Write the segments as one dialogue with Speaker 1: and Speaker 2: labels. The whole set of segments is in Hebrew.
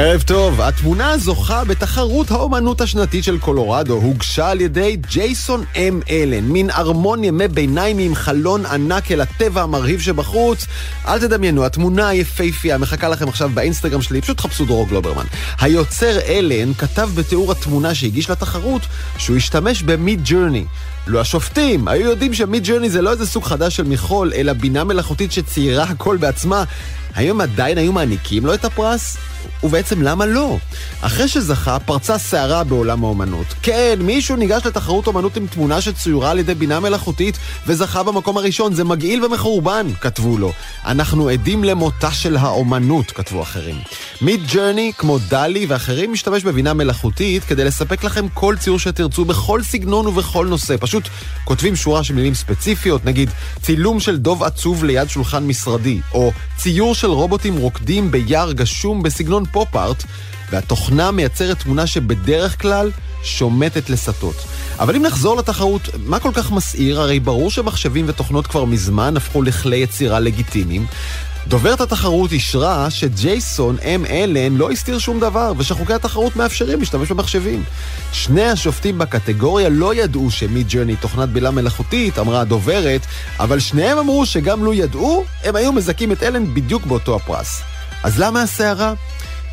Speaker 1: ערב טוב, התמונה הזוכה בתחרות האומנות השנתית של קולורדו הוגשה על ידי ג'ייסון אם אלן, מין ארמון ימי ביניים עם חלון ענק אל הטבע המרהיב שבחוץ. אל תדמיינו, התמונה היפהפייה מחכה לכם עכשיו באינסטגרם שלי, פשוט חפשו דרור גלוברמן. היוצר אלן כתב בתיאור התמונה שהגיש לתחרות שהוא השתמש ב Midjourney. לו השופטים היו יודעים ש Midjourney זה לא איזה סוג חדש של מכחול, אלא בינה מלאכותית שציירה הכל בעצמה, האם הם עדיין היו מעניקים לו את הפרס? ובעצם למה לא? אחרי שזכה, פרצה סערה בעולם האומנות. כן, מישהו ניגש לתחרות אומנות עם תמונה שצוירה על ידי בינה מלאכותית וזכה במקום הראשון. זה מגעיל ומחורבן, כתבו לו. אנחנו עדים למותה של האומנות, כתבו אחרים. מיד ג'רני, כמו דלי ואחרים, משתמש בבינה מלאכותית כדי לספק לכם כל ציור שתרצו בכל סגנון ובכל נושא. פשוט כותבים שורה של מילים ספציפיות, נגיד צילום של דוב עצוב ליד שולחן משרדי, או ציור של רובוטים רוקדים ביער גשום בסגנון פופ-ארט, והתוכנה מייצרת תמונה שבדרך כלל שומטת לסטות. אבל אם נחזור לתחרות, מה כל כך מסעיר? הרי ברור שמחשבים ותוכנות כבר מזמן הפכו לכלי יצירה לגיטימיים. דוברת התחרות אישרה שג'ייסון אם אלן לא הסתיר שום דבר ושחוקי התחרות מאפשרים להשתמש במחשבים. שני השופטים בקטגוריה לא ידעו שמיד ג'רני תוכנת בילה מלאכותית, אמרה הדוברת, אבל שניהם אמרו שגם לו ידעו, הם היו מזכים את אלן בדיוק באותו הפרס. אז למה הסערה?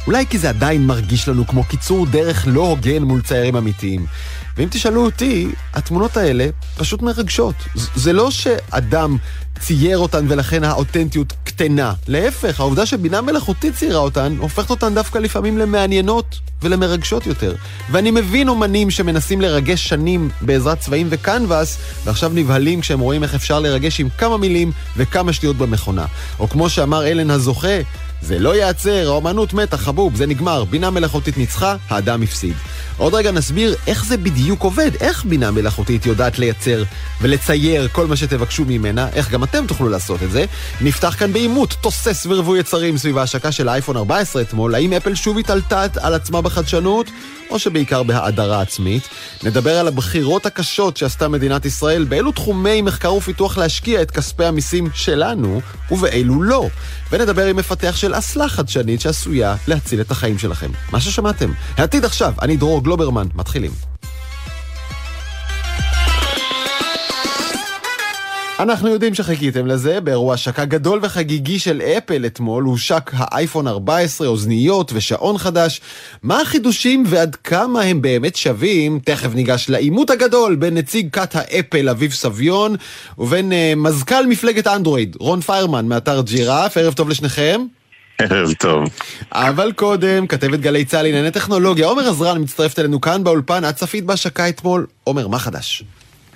Speaker 1: אולי כי זה עדיין מרגיש לנו כמו קיצור דרך לא הוגן מול ציירים אמיתיים. ואם תשאלו אותי, התמונות האלה פשוט מרגשות. זה לא שאדם צייר אותן ולכן האותנטיות קטנה. להפך, העובדה שבינה מלאכותית ציירה אותן, הופכת אותן דווקא לפעמים למעניינות ולמרגשות יותר. ואני מבין אומנים שמנסים לרגש שנים בעזרת צבעים וקנבס, ועכשיו נבהלים כשהם רואים איך אפשר לרגש עם כמה מילים וכמה שטויות במכונה. או כמו שאמר אלן הזוכה, זה לא ייעצר, האומנות מתה, חבוב, זה נגמר. בינה מלאכותית ניצחה, האדם הפסיד. עוד רגע נסביר איך זה בדיוק עובד, איך בינה מלאכותית יודעת לייצר ולצייר כל מה שתבקשו ממנה, איך גם אתם תוכלו לעשות את זה. נפתח כאן בעימות תוסס ורווי יצרים סביב ההשקה של האייפון 14 אתמול, האם אפל שוב התעלתה על עצמה בחדשנות? או שבעיקר בהאדרה עצמית. נדבר על הבחירות הקשות שעשתה מדינת ישראל, באילו תחומי מחקר ופיתוח להשקיע את כספי המיסים שלנו, ובאילו לא. ונדבר עם מפתח של אסלה חדשנית שעשויה להציל את החיים שלכם. מה ששמעתם. העתיד עכשיו, אני דרור גלוברמן, מתחילים. אנחנו יודעים שחיכיתם לזה, באירוע השקה גדול וחגיגי של אפל אתמול הושק האייפון 14, אוזניות ושעון חדש. מה החידושים ועד כמה הם באמת שווים? תכף ניגש לעימות הגדול בין נציג כת האפל אביב סביון ובין uh, מזכ"ל מפלגת אנדרואיד, רון פיירמן מאתר ג'ירף, ערב טוב לשניכם.
Speaker 2: ערב טוב.
Speaker 1: אבל קודם, כתבת גלי צה"ל לענייני טכנולוגיה, עומר עזרן מצטרפת אלינו כאן באולפן, את צפית בהשקה אתמול. עומר, מה חדש?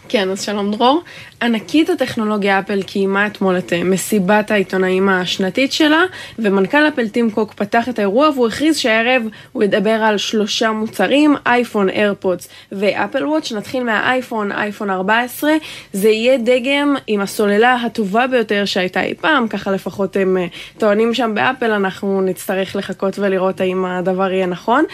Speaker 3: כן, אז שלום דרור. ענקית הטכנולוגיה אפל קיימה אתמול את אה, מסיבת העיתונאים השנתית שלה, ומנכ"ל אפל טים קוק פתח את האירוע והוא הכריז שהערב הוא ידבר על שלושה מוצרים, אייפון, איירפודס ואפל וואץ'. נתחיל מהאייפון, אייפון 14. זה יהיה דגם עם הסוללה הטובה ביותר שהייתה אי פעם, ככה לפחות הם אה, טוענים שם באפל, אנחנו נצטרך לחכות ולראות האם הדבר יהיה נכון.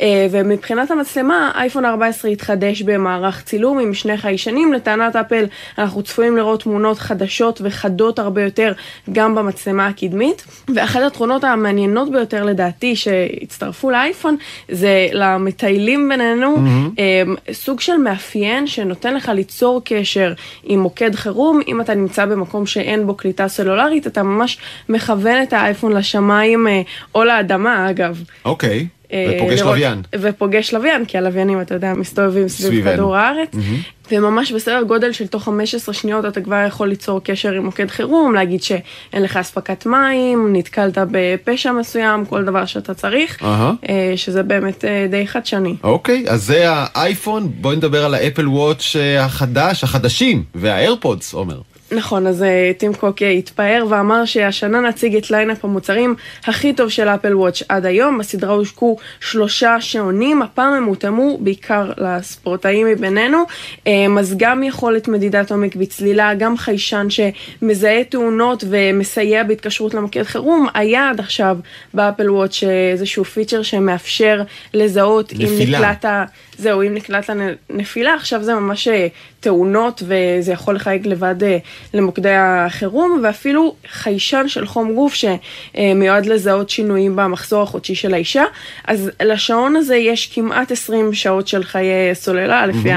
Speaker 3: אה, ומבחינת המצלמה, אייפון 14 יתחדש במערך צילום עם שני חיישנים. שנים לטענת אפל אנחנו צפויים לראות תמונות חדשות וחדות הרבה יותר גם במצלמה הקדמית. ואחת התכונות המעניינות ביותר לדעתי שהצטרפו לאייפון זה למטיילים בינינו mm-hmm. סוג של מאפיין שנותן לך ליצור קשר עם מוקד חירום. אם אתה נמצא במקום שאין בו קליטה סלולרית אתה ממש מכוון את האייפון לשמיים אה, או לאדמה אגב.
Speaker 1: אוקיי. Okay. ופוגש לראות, לוויין.
Speaker 3: ופוגש לוויין, כי הלוויינים, אתה יודע, מסתובבים סביב. כדור הארץ. Mm-hmm. וממש בסדר גודל של תוך 15 שניות אתה כבר יכול ליצור קשר עם מוקד חירום, להגיד שאין לך אספקת מים, נתקלת בפשע מסוים, כל דבר שאתה צריך, uh-huh. שזה באמת אה, די חדשני.
Speaker 1: אוקיי, okay, אז זה האייפון, בואי נדבר על ה Apple Watch החדש, החדשים, וה AirPods, עומר.
Speaker 3: נכון, אז טים קוק התפאר ואמר שהשנה נציג את lineup המוצרים הכי טוב של Apple Watch עד היום. בסדרה הושקו שלושה שעונים, הפעם הם הותאמו בעיקר לספורטאים מבינינו. אז גם יכולת מדידת עומק בצלילה, גם חיישן שמזהה תאונות ומסייע בהתקשרות למוקד חירום. היה עד עכשיו באפל וואץ' איזשהו פיצ'ר שמאפשר לזהות נפילה. אם נקלט ה... זהו, אם נקלט לנפילה, עכשיו זה ממש אה, תאונות וזה יכול לחייג לבד אה, למוקדי החירום, ואפילו חיישן של חום גוף שמיועד לזהות שינויים במחזור החודשי של האישה. אז לשעון הזה יש כמעט 20 שעות של חיי סוללה, לפי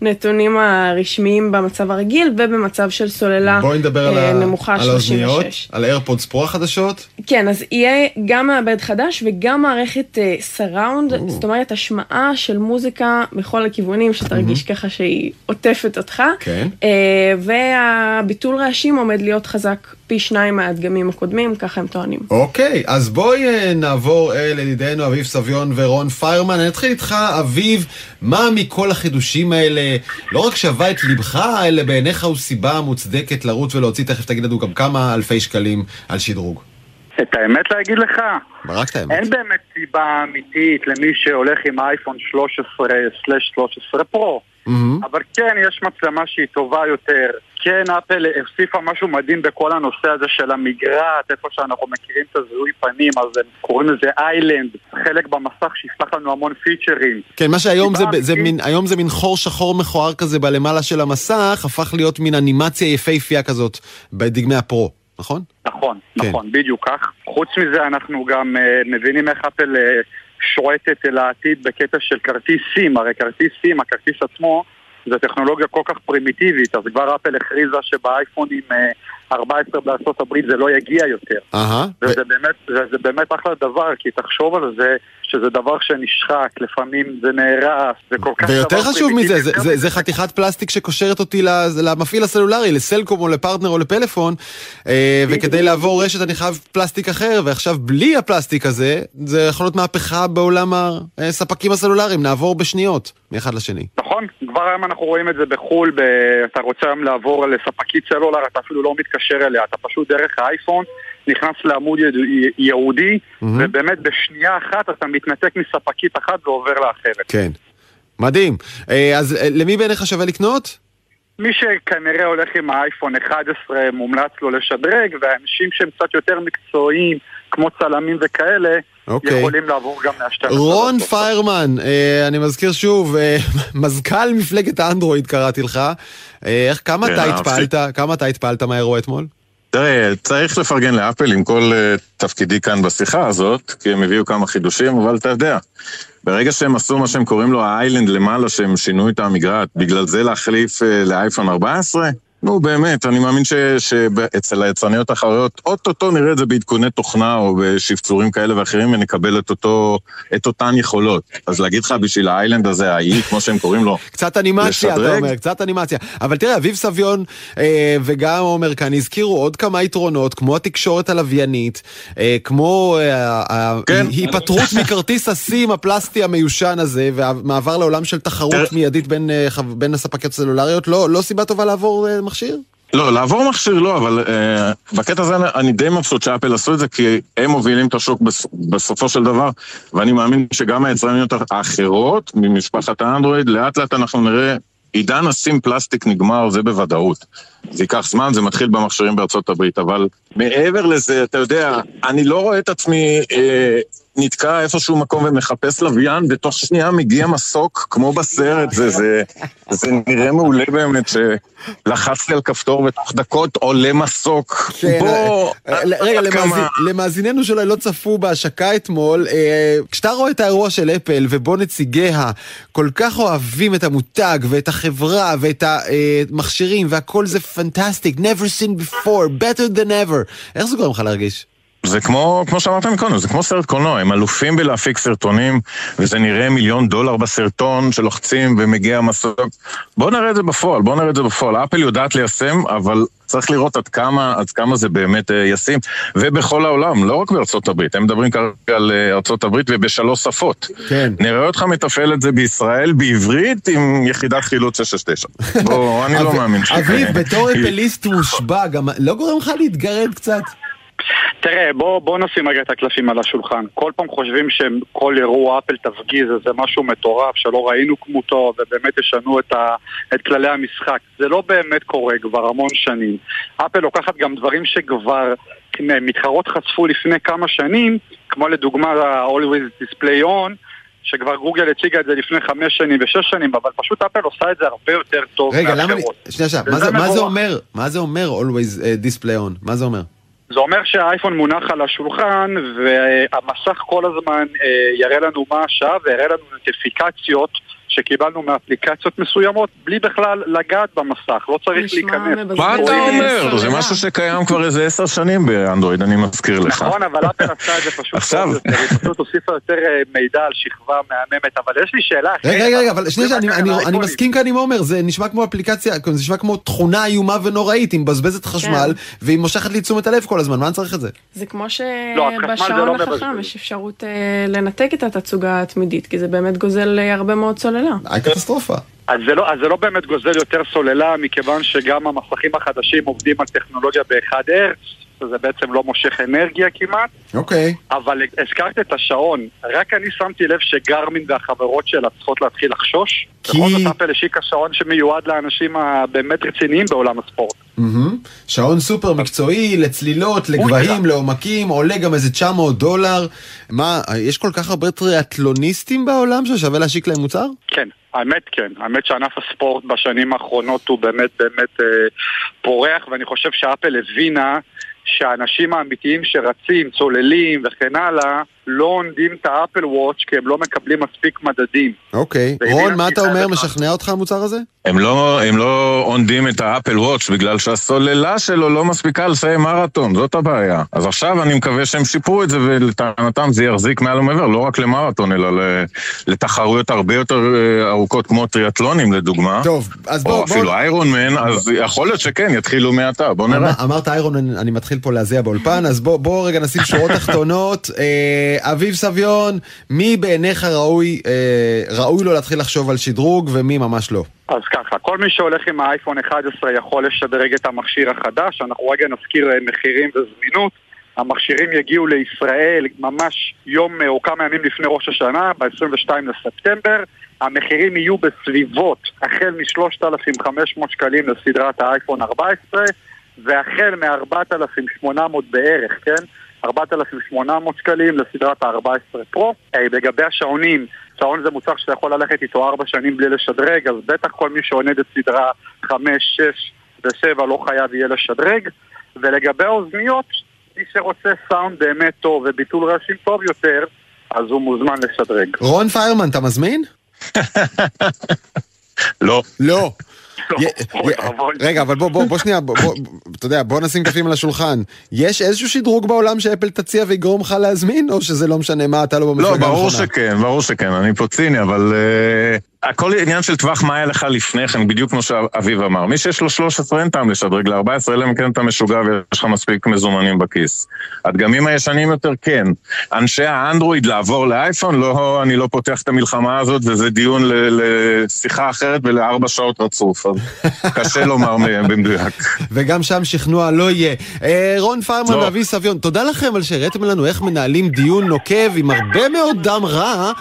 Speaker 3: הנתונים הרשמיים במצב הרגיל, ובמצב של סוללה נמוכה, 36. בואי נדבר על האוזניות,
Speaker 1: על AirPods Pro החדשות.
Speaker 3: כן, אז יהיה גם מעבד חדש וגם מערכת surround, uh, זאת אומרת השמעה של מוזיקה בכל הכיוונים, שתרגיש mm-hmm. ככה שהיא עוטפת אותך.
Speaker 1: כן.
Speaker 3: Uh, והביטול רעשים עומד להיות חזק פי שניים מהדגמים הקודמים, ככה הם טוענים.
Speaker 1: אוקיי, אז בואי uh, נעבור אל ידידינו אביב סביון ורון פיירמן. אני אתחיל איתך, אביב, מה מכל החידושים האלה לא רק שווה את ליבך, אלא בעיניך הוא סיבה מוצדקת לרוץ ולהוציא, תכף תגיד לנו גם כמה אלפי שקלים על שדרוג.
Speaker 2: את האמת להגיד לך?
Speaker 1: רק את האמת.
Speaker 2: אין באמת סיבה אמיתית למי שהולך עם אייפון 13/13 פרו. Mm-hmm. אבל כן, יש מצלמה שהיא טובה יותר. כן, אפל הוסיפה משהו מדהים בכל הנושא הזה של המגרעת, איפה שאנחנו מכירים את הזיהוי פנים, אז הם קוראים לזה איילנד, חלק במסך שיפתח לנו המון פיצ'רים.
Speaker 1: כן, מה שהיום זה, זה, מין, היום זה מין חור שחור מכוער כזה בלמעלה של המסך, הפך להיות מין אנימציה יפהפייה כזאת בדגמי הפרו. נכון?
Speaker 2: נכון, כן. נכון, בדיוק כך. חוץ מזה אנחנו גם uh, מבינים איך אפל uh, שועטת אל העתיד בקטע של כרטיס סים, הרי כרטיס סים, הכרטיס עצמו, זו טכנולוגיה כל כך פרימיטיבית, אז כבר אפל הכריזה שבאייפונים uh, 14 בארצות הברית זה לא יגיע יותר.
Speaker 1: Uh-huh.
Speaker 2: וזה באמת, זה, זה באמת אחלה דבר, כי תחשוב על זה, שזה דבר שנשחק, לפעמים זה נהרס, זה כל כך
Speaker 1: ויותר חשוב מזה, זה, זה, זה חתיכת פלסטיק שקושרת אותי למפעיל הסלולרי, לסלקום או לפרטנר או לפלאפון, אה, וכדי לעבור רשת אני חייב פלסטיק אחר, ועכשיו בלי הפלסטיק הזה, זה יכול להיות מהפכה בעולם הספקים הסלולריים, נעבור בשניות מאחד לשני.
Speaker 2: נכון, כבר היום אנחנו רואים את זה בחו"ל, ב... אתה רוצה היום לעבור לספקית סלולר, אתה אפילו לא מתקשר אליה, אתה פשוט דרך האייפון. נכנס לעמוד ייעודי, mm-hmm. ובאמת בשנייה אחת אתה מתנתק מספקית אחת ועובר לאחרת.
Speaker 1: כן. מדהים. אה, אז אה, למי בעיניך שווה לקנות?
Speaker 2: מי שכנראה הולך עם האייפון 11 מומלץ לו לשדרג, ואנשים שהם קצת יותר מקצועיים, כמו צלמים וכאלה, okay. אוקיי. יכולים לעבור גם מה-12.
Speaker 1: רון פיירמן, אה, אני מזכיר שוב, מזכ"ל מפלגת האנדרואיד קראתי לך. איך, כמה אתה התפעלת, כמה אתה התפעלת מהאירוע אתמול?
Speaker 4: תראה, צריך לפרגן לאפל עם כל uh, תפקידי כאן בשיחה הזאת, כי הם הביאו כמה חידושים, אבל אתה יודע, ברגע שהם עשו מה שהם קוראים לו האיילנד למעלה, שהם שינו את המגרעת, בגלל זה להחליף uh, לאייפון 14? נו באמת, אני מאמין שאצל היצרניות האחרות, אוטוטו נראה את זה בעדכוני תוכנה או בשפצורים כאלה ואחרים ונקבל את, אותו, את אותן יכולות. אז להגיד לך בשביל האיילנד הזה, האי, כמו שהם קוראים לו,
Speaker 1: קצת אנימציה, לשדרג. אתה אומר, קצת אנימציה. אבל תראה, אביב סביון אה, וגם עומר כאן הזכירו עוד כמה יתרונות, כמו התקשורת הלוויינית, אה, כמו אה, כן. ההיפטרות מכרטיס הסים הפלסטי המיושן הזה, והמעבר לעולם של תחרות. מיידית בין, אה, בין הספקיות הסלולריות, לא, לא סיבה טובה לעבור... אה, מכשיר?
Speaker 4: לא, לעבור מכשיר לא, אבל uh, בקטע הזה אני די מבסוט שאפל עשו את זה, כי הם מובילים את השוק בס, בסופו של דבר, ואני מאמין שגם היצרניות האחרות ממשפחת האנדרואיד, לאט לאט אנחנו נראה עידן הסים פלסטיק נגמר, זה בוודאות. זה ייקח זמן, זה מתחיל במכשירים בארצות הברית, אבל מעבר לזה, אתה יודע, אני לא רואה את עצמי אה, נתקע איפשהו מקום ומחפש לוויין, ותוך שנייה מגיע מסוק, כמו בסרט, זה, זה, זה נראה מעולה באמת, שלחצתי על כפתור ותוך דקות עולה מסוק.
Speaker 1: כן, בוא... אה, אה, רגע, למאזין, למאזיננו שאולי לא צפו בהשקה אתמול, אה, כשאתה רואה את האירוע של אפל, ובו נציגיה כל כך אוהבים את המותג, ואת החברה, ואת המכשירים, והכל זה פנטסטיק, never seen before, better than ever, איך זה גורם לך להרגיש?
Speaker 4: זה כמו, כמו שאמרת מקודם, זה כמו סרט קולנוע, הם אלופים בלהפיק סרטונים, וזה נראה מיליון דולר בסרטון שלוחצים ומגיע מסוק. בואו נראה את זה בפועל, בואו נראה את זה בפועל. אפל יודעת ליישם, אבל צריך לראות עד כמה, עד כמה זה באמת uh, ישים, ובכל העולם, לא רק בארצות הברית, הם מדברים כרגע על uh, ארצות הברית ובשלוש שפות.
Speaker 1: כן.
Speaker 4: נראה אותך מתפעל את זה בישראל בעברית עם יחידת חילוץ 669. בוא, אני לא מאמין.
Speaker 1: אביב, בתור אפליסט מושבע, גם לא גורם לך להתגרד קצת?
Speaker 2: תראה, בוא, בוא נשים רגע את הקלפים על השולחן. כל פעם חושבים שכל אירוע אפל תפגיז איזה משהו מטורף שלא ראינו כמותו ובאמת ישנו את, ה, את כללי המשחק. זה לא באמת קורה כבר המון שנים. אפל לוקחת גם דברים שכבר מתחרות חשפו לפני כמה שנים, כמו לדוגמה ה-Always Display On, שכבר גוגל הציגה את זה לפני חמש שנים ושש שנים, אבל פשוט אפל עושה את זה הרבה יותר טוב
Speaker 1: רגע, למה. שנייה, שנייה, מה, מה זה אומר? מה זה אומר Always uh, Display On? מה זה אומר?
Speaker 2: זה אומר שהאייפון מונח על השולחן והמסך כל הזמן אה, יראה לנו מה השעה ויראה לנו נוטיפיקציות שקיבלנו מאפליקציות מסוימות בלי בכלל לגעת במסך, לא צריך להיכנס.
Speaker 4: מה אתה אומר? זה משהו שקיים כבר איזה עשר שנים באנדרואיד, אני מזכיר לך.
Speaker 2: נכון, אבל אפל עשה את זה פשוט עכשיו. היא פשוט הוסיפה יותר אה, מידע על שכבה מהממת, אבל יש לי שאלה
Speaker 1: רגע, רגע, רגע, אבל שנייה, אני מסכים כאן עם עומר, זה נשמע כמו אפליקציה, זה נשמע כמו תכונה איומה ונוראית, היא מבזבזת חשמל, כן. והיא מושכת לי תשומת הלב כל הזמן, מה אני צריך את זה?
Speaker 3: זה כמו לא, שבשעון לא החכם יש אפשרות אה, לנתק את התצוגה התמידית, כי זה באמת גוזל אה, הרבה מאוד סוללה. סוללה.
Speaker 1: קטסטרופה.
Speaker 2: אז זה, לא, אז זה לא באמת גוזל יותר סוללה, מכיוון שגם המסכים החדשים עובדים על טכנולוגיה ב-1 הרץ, זה בעצם לא מושך אנרגיה כמעט.
Speaker 1: אוקיי.
Speaker 2: Okay. אבל הזכרת את השעון, רק אני שמתי לב שגרמין והחברות שלה צריכות להתחיל לחשוש. כי... בכל זאת אפל השיקה שעון שמיועד לאנשים הבאמת רציניים בעולם הספורט.
Speaker 1: Mm-hmm. שעון סופר מקצועי, לצלילות, לגבהים, לעומקים, עולה גם איזה 900 דולר. מה, יש כל כך הרבה טריאטלוניסטים בעולם ששווה להשיק להם מוצר?
Speaker 2: כן. האמת כן, האמת שענף הספורט בשנים האחרונות הוא באמת באמת אה, פורח ואני חושב שאפל הבינה שהאנשים האמיתיים שרצים, צוללים וכן הלאה, לא עונדים את האפל וואץ' כי הם לא מקבלים מספיק מדדים.
Speaker 1: אוקיי. רון, מה אתה אומר? משכנע אותך המוצר הזה?
Speaker 4: הם לא, הם לא עונדים את האפל וואץ' בגלל שהסוללה שלו לא מספיקה לסיים מרתון, זאת הבעיה. אז עכשיו אני מקווה שהם שיפרו את זה ולטענתם זה יחזיק מעל ומעבר, לא רק למרתון, אלא לתחרויות הרבה יותר אה, ארוכות כמו טריאטלונים לדוגמה.
Speaker 1: טוב, אז בוא...
Speaker 4: או בוא... אפילו איירון מן, אז יכול להיות שכן, יתחילו מעתה, בוא נראה.
Speaker 1: אמר, אמרת איירון מן, אני מתחיל פה להזיע באולפן, אז בוא, בוא רגע נשים שורות תחתונות. אה, אביב סביון, מי בעיניך ראוי, אה, ראוי לו להתחיל לחשוב על שדרוג ומי ממש לא?
Speaker 2: אז ככה, כל מי שהולך עם האייפון 11 יכול לשדרג את המכשיר החדש, אנחנו רגע נזכיר אה, מחירים וזמינות. המכשירים יגיעו לישראל ממש יום או כמה ימים לפני ראש השנה, ב-22 לספטמבר. המחירים יהיו בסביבות, החל מ-3,500 שקלים לסדרת האייפון 14, והחל מ-4,800 בערך, כן? 4,800 שקלים לסדרת ה-14 פרו. Hey, לגבי השעונים, שעון זה מוצר שאתה יכול ללכת איתו 4 שנים בלי לשדרג, אז בטח כל מי שעונד את סדרה 5, 6 ו-7 לא חייב יהיה לשדרג. ולגבי האוזניות, מי שרוצה סאונד באמת טוב וביטול רעשים טוב יותר, אז הוא מוזמן לשדרג.
Speaker 1: רון פיירמן, אתה מזמין?
Speaker 4: לא.
Speaker 1: לא. רגע, אבל בוא שנייה, אתה יודע, בוא נשים קפים על השולחן. יש איזשהו שדרוג בעולם שאפל תציע ויגרום לך להזמין, או שזה לא משנה מה, אתה לא במפלגה
Speaker 4: הנכונה? לא, ברור שכן, ברור שכן, אני פה ציני, אבל אה, הכל עניין של טווח מה היה לך לפני כן, בדיוק כמו שאביב אמר. מי שיש לו 13 אין טעם לשדרג ל-14, אלא אם כן אתה משוגע ויש לך מספיק מזומנים בכיס. הדגמים הישנים יותר כן. אנשי האנדרואיד לעבור לאייפון, לא, אני לא פותח את המלחמה הזאת, וזה דיון לשיחה אחרת ולארבע שעות רצוף, אז קשה לומר במדויק.
Speaker 1: וגם שם שכנוע לא יהיה. אה, רון פרמן לא. ואבי סביון, תודה לכם על שהראיתם לנו איך מנהלים דיון נוקב עם הרבה מאוד דם רע,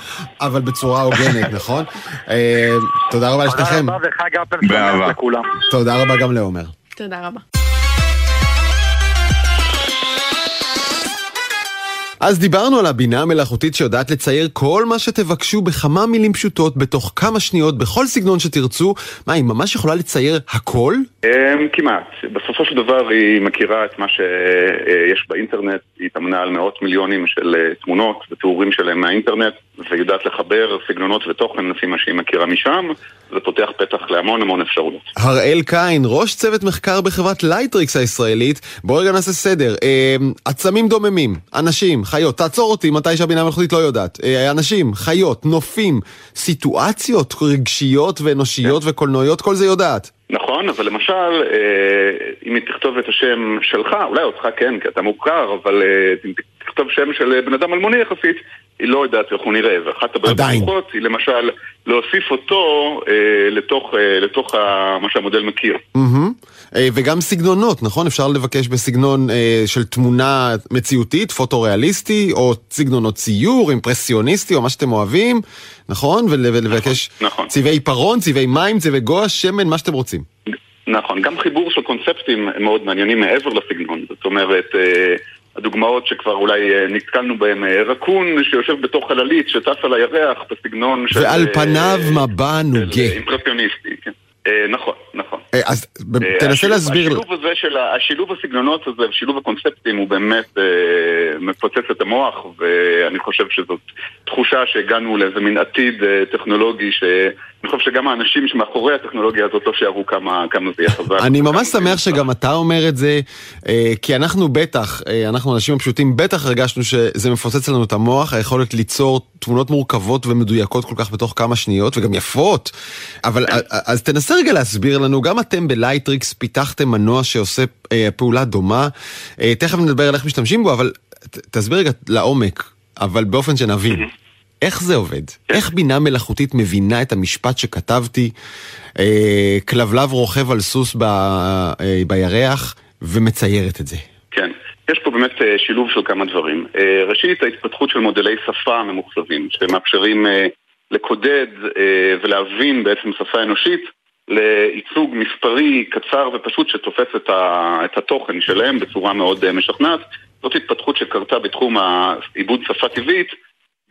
Speaker 1: אבל בצורה הוגנת, נכון? אה, תודה רבה לשניכם.
Speaker 2: תודה רבה וחג אפל שמח לכולם.
Speaker 1: תודה רבה גם לעומר.
Speaker 3: תודה רבה.
Speaker 1: אז דיברנו על הבינה המלאכותית שיודעת לצייר כל מה שתבקשו בכמה מילים פשוטות, בתוך כמה שניות, בכל סגנון שתרצו. מה, היא ממש יכולה לצייר הכל?
Speaker 5: אמ, כמעט. בסופו של דבר היא מכירה את מה שיש באינטרנט, היא התאמנה על מאות מיליונים של אה, תמונות ותיאורים שלהם מהאינטרנט, ויודעת לחבר סגנונות ותוכן לפי מה שהיא מכירה משם, זה פותח פתח להמון המון אפשרויות.
Speaker 1: הראל קין, ראש צוות מחקר בחברת לייטריקס הישראלית, בואו רגע נעשה סדר. אמ, עצמים דוממים, אנשים, חיות, תעצור אותי מתי שהבינה המלאכותית לא יודעת. אה, אנשים, חיות, נופים, סיטואציות רגשיות ואנושיות כן. וקולנועיות, כל זה יודעת.
Speaker 5: נכון, אבל למשל, אה, אם היא תכתוב את השם שלך, אולי אותך כן, כי אתה מוכר, אבל אה, אם תכתוב שם של בן אדם אלמוני יחסית, היא לא יודעת איך הוא נראה, ואחת הבעיות הפתוחות היא למשל להוסיף אותו אה, לתוך, אה, לתוך ה, מה שהמודל מכיר.
Speaker 1: Mm-hmm. אה, וגם סגנונות, נכון? אפשר לבקש בסגנון אה, של תמונה מציאותית, פוטו-ריאליסטי, או סגנונות ציור, אימפרסיוניסטי, או מה שאתם אוהבים, נכון? ולבקש נכון, נכון. צבעי עיפרון, צבעי מים, צבעי גואה, שמן, מה שאתם רוצים.
Speaker 5: נכון, גם חיבור של קונספטים מאוד מעניינים מעבר לסגנון, זאת אומרת... אה, הדוגמאות שכבר אולי אה, נתקלנו בהן, אה, רקון שיושב בתוך חללית שטס על הירח בסגנון
Speaker 1: של... ועל פניו מבע נוגה.
Speaker 5: אימפרסיוניסטי, כן. נכון, נכון.
Speaker 1: אז תנסה להסביר...
Speaker 5: השילוב הזה של השילוב הסגנונות הזה, שילוב הקונספטים הוא באמת מפוצץ את המוח, ואני חושב שזאת תחושה שהגענו לאיזה מין עתיד טכנולוגי ש... אני חושב שגם האנשים שמאחורי הטכנולוגיה הזאת לא שיערו כמה, כמה זה יהיה חזק.
Speaker 1: אני ממש שמח שגם אתה אומר את זה, אה, כי אנחנו בטח, אה, אנחנו אנשים הפשוטים, בטח הרגשנו שזה מפוצץ לנו את המוח, היכולת ליצור תמונות מורכבות ומדויקות כל כך בתוך כמה שניות, וגם יפות. אבל כן. אז תנסה רגע להסביר לנו, גם אתם בלייטריקס פיתחתם מנוע שעושה אה, פעולה דומה, תכף נדבר על איך משתמשים בו, אבל תסביר רגע לעומק, אבל באופן שנבין. איך זה עובד? כן. איך בינה מלאכותית מבינה את המשפט שכתבתי, אה, כלבלב רוכב על סוס ב, אה, בירח, ומציירת את זה?
Speaker 5: כן. יש פה באמת אה, שילוב של כמה דברים. אה, ראשית, ההתפתחות של מודלי שפה ממוחשבים, שמאפשרים אה, לקודד אה, ולהבין בעצם שפה אנושית לייצוג מספרי קצר ופשוט שתופס את, ה, את התוכן שלהם בצורה מאוד אה, משכנעת. זאת התפתחות שקרתה בתחום העיבוד שפה טבעית.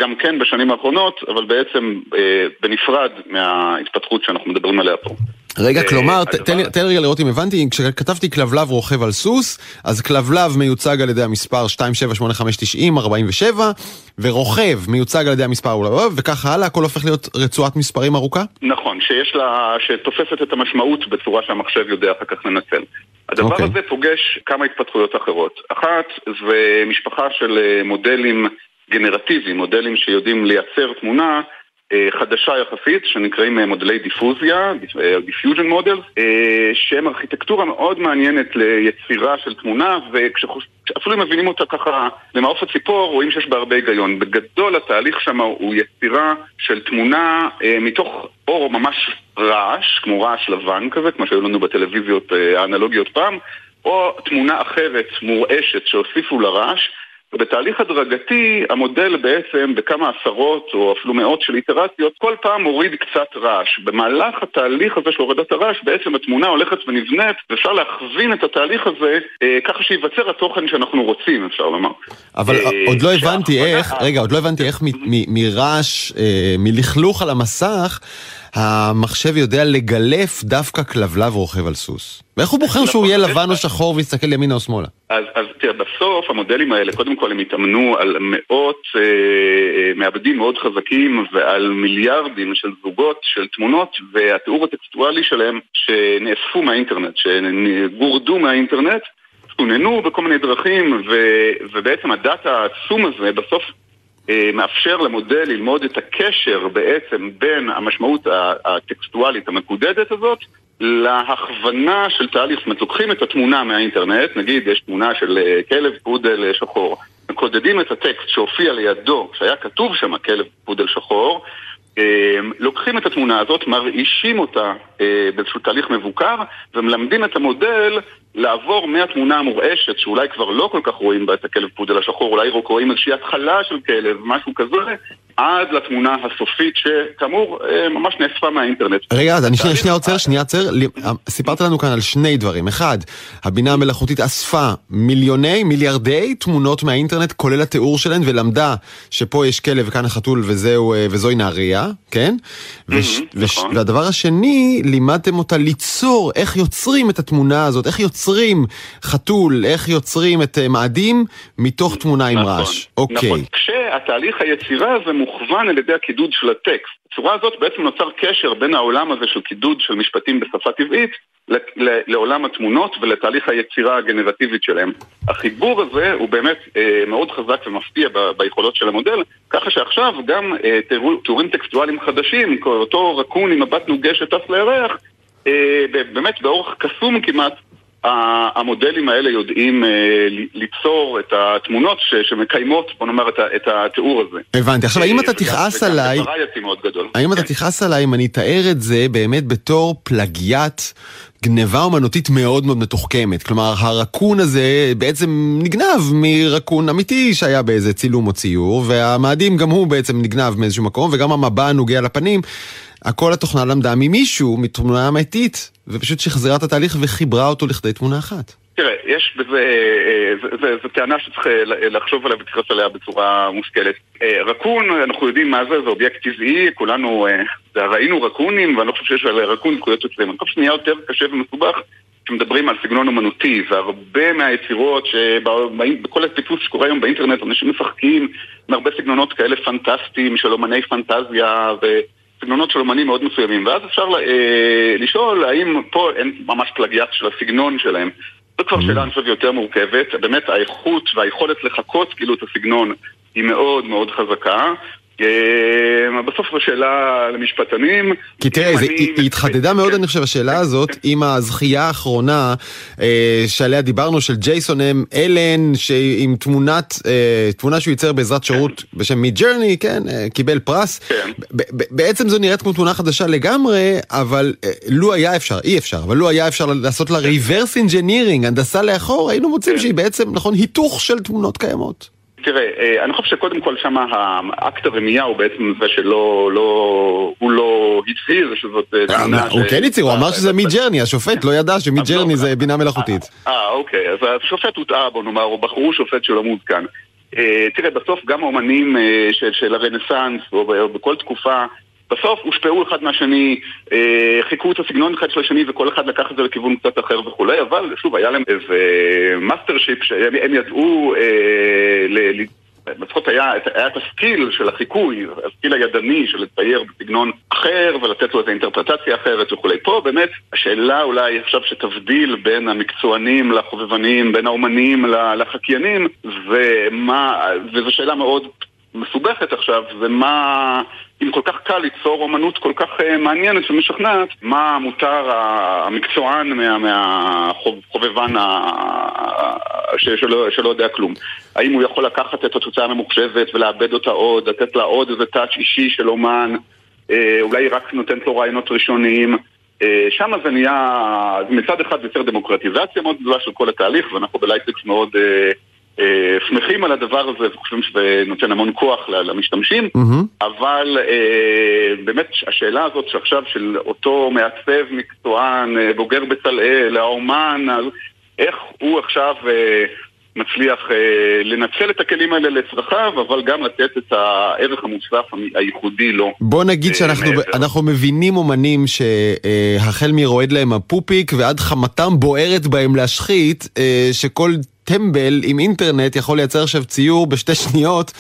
Speaker 5: גם כן בשנים האחרונות, אבל בעצם אה, בנפרד מההתפתחות שאנחנו מדברים עליה פה.
Speaker 1: רגע, אה, כלומר, תן לי רגע לראות אם הבנתי, כשכתבתי כלבלב רוכב על סוס, אז כלבלב מיוצג על ידי המספר 27859047, ורוכב מיוצג על ידי המספר וככה הלאה, הכל הופך להיות רצועת מספרים ארוכה?
Speaker 5: נכון, שיש לה, שתופסת את המשמעות בצורה שהמחשב יודע אחר כך לנצל. הדבר okay. אוקיי. הזה פוגש כמה התפתחויות אחרות. אחת, זה משפחה של אה, מודלים גנרטיביים, מודלים שיודעים לייצר תמונה חדשה יחסית, שנקראים אה, מודלי דיפוזיה, diffusion אה, שהם ארכיטקטורה מאוד מעניינת ליצירה של תמונה, וכשאפילו אם מבינים אותה ככה למעוף הציפור, רואים שיש בה הרבה היגיון. בגדול התהליך שם הוא יצירה של תמונה מתוך אור ממש רעש, כמו רעש לבן כזה, כמו שהיו לנו בטלוויזיות האנלוגיות פעם, או תמונה אחרת מורעשת שהוסיפו לרעש. ובתהליך הדרגתי המודל בעצם בכמה עשרות או אפילו מאות של איטרציות כל פעם מוריד קצת רעש. במהלך התהליך הזה של הורדת הרעש בעצם התמונה הולכת ונבנית ואפשר להכווין את התהליך הזה אה, ככה שייווצר התוכן שאנחנו רוצים אפשר לומר.
Speaker 1: אבל אה, עוד לא הבנתי איך, רגע עוד לא הבנתי איך מרעש, אה, מלכלוך על המסך המחשב יודע לגלף דווקא כלבלב רוכב על סוס. ואיך הוא בוחר שהוא יהיה לבן או שחור ויסתכל ימינה או שמאלה?
Speaker 5: אז, אז תראה, בסוף המודלים האלה, קודם כל הם התאמנו על מאות אה, אה, מעבדים מאוד חזקים ועל מיליארדים של זוגות של תמונות והתיאור הטקסטואלי שלהם שנאספו מהאינטרנט, שגורדו מהאינטרנט, סוננו בכל מיני דרכים ו, ובעצם הדאטה העצום הזה בסוף מאפשר למודל ללמוד את הקשר בעצם בין המשמעות הטקסטואלית המקודדת הזאת להכוונה של תהליך, זאת אומרת לוקחים את התמונה מהאינטרנט, נגיד יש תמונה של אה, כלב פודל אה, שחור, מקודדים את הטקסט שהופיע לידו, שהיה כתוב שם כלב פודל שחור, לוקחים את התמונה הזאת, מרעישים אותה באיזשהו תהליך מבוקר ומלמדים את המודל לעבור מהתמונה המורעשת, שאולי כבר לא כל כך רואים בה את הכלב פודל השחור, אולי רואים איזושהי התחלה של כלב, משהו כזה, עד לתמונה הסופית, שכאמור, אה, ממש נאספה מהאינטרנט.
Speaker 1: רגע, אני שנייה, שנייה עוצר, שנייה עוצר. סיפרת לנו כאן על שני דברים. אחד, הבינה המלאכותית אספה מיליוני, מיליארדי תמונות מהאינטרנט, כולל התיאור שלהן, ולמדה שפה יש כלב וכאן החתול וזהו, אה, וזוהי נהריה, כן? נכון. והדבר השני, לימדתם אותה ליצור, איך יוצרים את התמונה הזאת, איך יוצרים חתול, איך יוצרים את אה, מאדים, מתוך תמונה עם נכון, רעש.
Speaker 5: אוקיי. נכון. כשהתהליך היצירה הזה מוכוון על ידי הקידוד של הטקסט. בצורה הזאת בעצם נוצר קשר בין העולם הזה של קידוד של משפטים בשפה טבעית לעולם התמונות ולתהליך היצירה הגנרטיבית שלהם. החיבור הזה הוא באמת אה, מאוד חזק ומפתיע ב- ביכולות של המודל, ככה שעכשיו גם אה, תיאורים טקסטואליים חדשים, אותו רקון עם מבט נוגה שטס לירח, אה, באמת באורך קסום כמעט, המודלים האלה יודעים אה, ליצור את התמונות שמקיימות, בוא נאמר, את התיאור הזה.
Speaker 1: הבנתי. עכשיו, האם אתה תכעס עליי... האם אתה כן. תכעס עליי אם אני אתאר את זה באמת בתור פלגיאט גניבה אומנותית מאוד מאוד מתוחכמת. כלומר, הרקון הזה בעצם נגנב מרקון אמיתי שהיה באיזה צילום או ציור, והמאדים גם הוא בעצם נגנב מאיזשהו מקום, וגם המבע הנוגע לפנים. הכל התוכנה למדה ממישהו, מתמונה אמיתית, ופשוט שחזרה את התהליך וחיברה אותו לכדי תמונה אחת.
Speaker 5: תראה, יש בזה, זו טענה שצריך לחשוב עליה ולהתייחס עליה בצורה מושכלת. רקון, אנחנו יודעים מה זה, זה אובייקט טבעי, כולנו ראינו רקונים, ואני לא חושב שיש על רקון זכויות אצלנו. אני חושב שנהיה יותר קשה ומסובך כשמדברים על סגנון אומנותי, והרבה מהיצירות שבכל הטיפוס שקורה היום באינטרנט, אנשים משחקים עם הרבה סגנונות כאלה פנטסטיים של אומני פנטזיה וסגנונות של אומנים מאוד מסוימים, ואז אפשר אה, לשאול האם פה אין ממש פלגיאט של הסגנון שלהם. זו כבר שאלה, אני חושב, יותר מורכבת. באמת, האיכות והיכולת לחקות כאילו את הסגנון היא מאוד מאוד חזקה. אה, בסוף זו שאלה למשפטנים.
Speaker 1: כי תראה, היא התחדדה מאוד, אני חושב, השאלה הזאת, עם הזכייה האחרונה אה, שעליה דיברנו, של ג'ייסון אם אלן, עם תמונת, אה, תמונה שהוא ייצר בעזרת שירות בשם Midjourney, כן, קיבל פרס. כן. בעצם זו נראית כמו תמונה חדשה לגמרי, אבל לו היה אפשר, אי אפשר, אבל לו היה אפשר לעשות לה reverse engineering, הנדסה לאחור, היינו מוצאים כן. שהיא בעצם, נכון, היתוך של תמונות קיימות.
Speaker 5: תראה, אה, אני חושב שקודם כל שם האקט הרמייה הוא בעצם זה שלא, לא, הוא לא הצהיר שזאת אה,
Speaker 1: אה. הוא כן הצהיר, הוא אמר שזה Midjourney, השופט לא ידע ש Midjourney זה בינה מלאכותית.
Speaker 5: אה, אוקיי, אז השופט הוטעה בוא נאמר, או בחרו שופט שלא מעודכן. תראה, בסוף גם האומנים של הרנסאנס, או בכל תקופה, בסוף הושפעו אחד מהשני, אה, חיקו את הסגנון אחד של השני וכל אחד לקח את זה לכיוון קצת אחר וכולי, אבל שוב, היה להם איזה mastership שהם ידעו, אה, לפחות היה, את הסקיל של החיקוי, הסקיל הידני של לצייר בסגנון אחר ולתת לו איזו אינטרפרטציה אחרת וכולי. פה באמת השאלה אולי עכשיו שתבדיל בין המקצוענים לחובבנים, בין האומנים לחקיינים, ומה, וזו שאלה מאוד מסובכת עכשיו, זה מה... אם כל כך קל ליצור אומנות כל כך uh, מעניינת ומשכנעת, מה מותר המקצוען מהחובבן מה, שלא, שלא יודע כלום. האם הוא יכול לקחת את התוצאה הממוחשבת ולאבד אותה עוד, לתת לה עוד איזה טאץ' אישי של אומן, uh, אולי היא רק נותנת לו רעיונות ראשוניים. Uh, שם זה נהיה, מצד אחד זה יוצר דמוקרטיזציה מאוד גדולה של כל התהליך, ואנחנו בלייטקס מאוד... אה, שמחים על הדבר הזה וחושבים שזה נותן המון כוח למשתמשים, mm-hmm. אבל אה, באמת השאלה הזאת שעכשיו של אותו מעצב מקצוען, אה, בוגר בצלאל, האומן, איך הוא עכשיו מצליח לנצל את הכלים האלה לצרכיו, אבל גם לתת את הערך המוסף הייחודי לו.
Speaker 1: בוא נגיד שאנחנו מבינים אומנים שהחל מרועד להם הפופיק ועד חמתם בוערת בהם להשחית, שכל... טמבל עם אינטרנט יכול לייצר עכשיו ציור בשתי שניות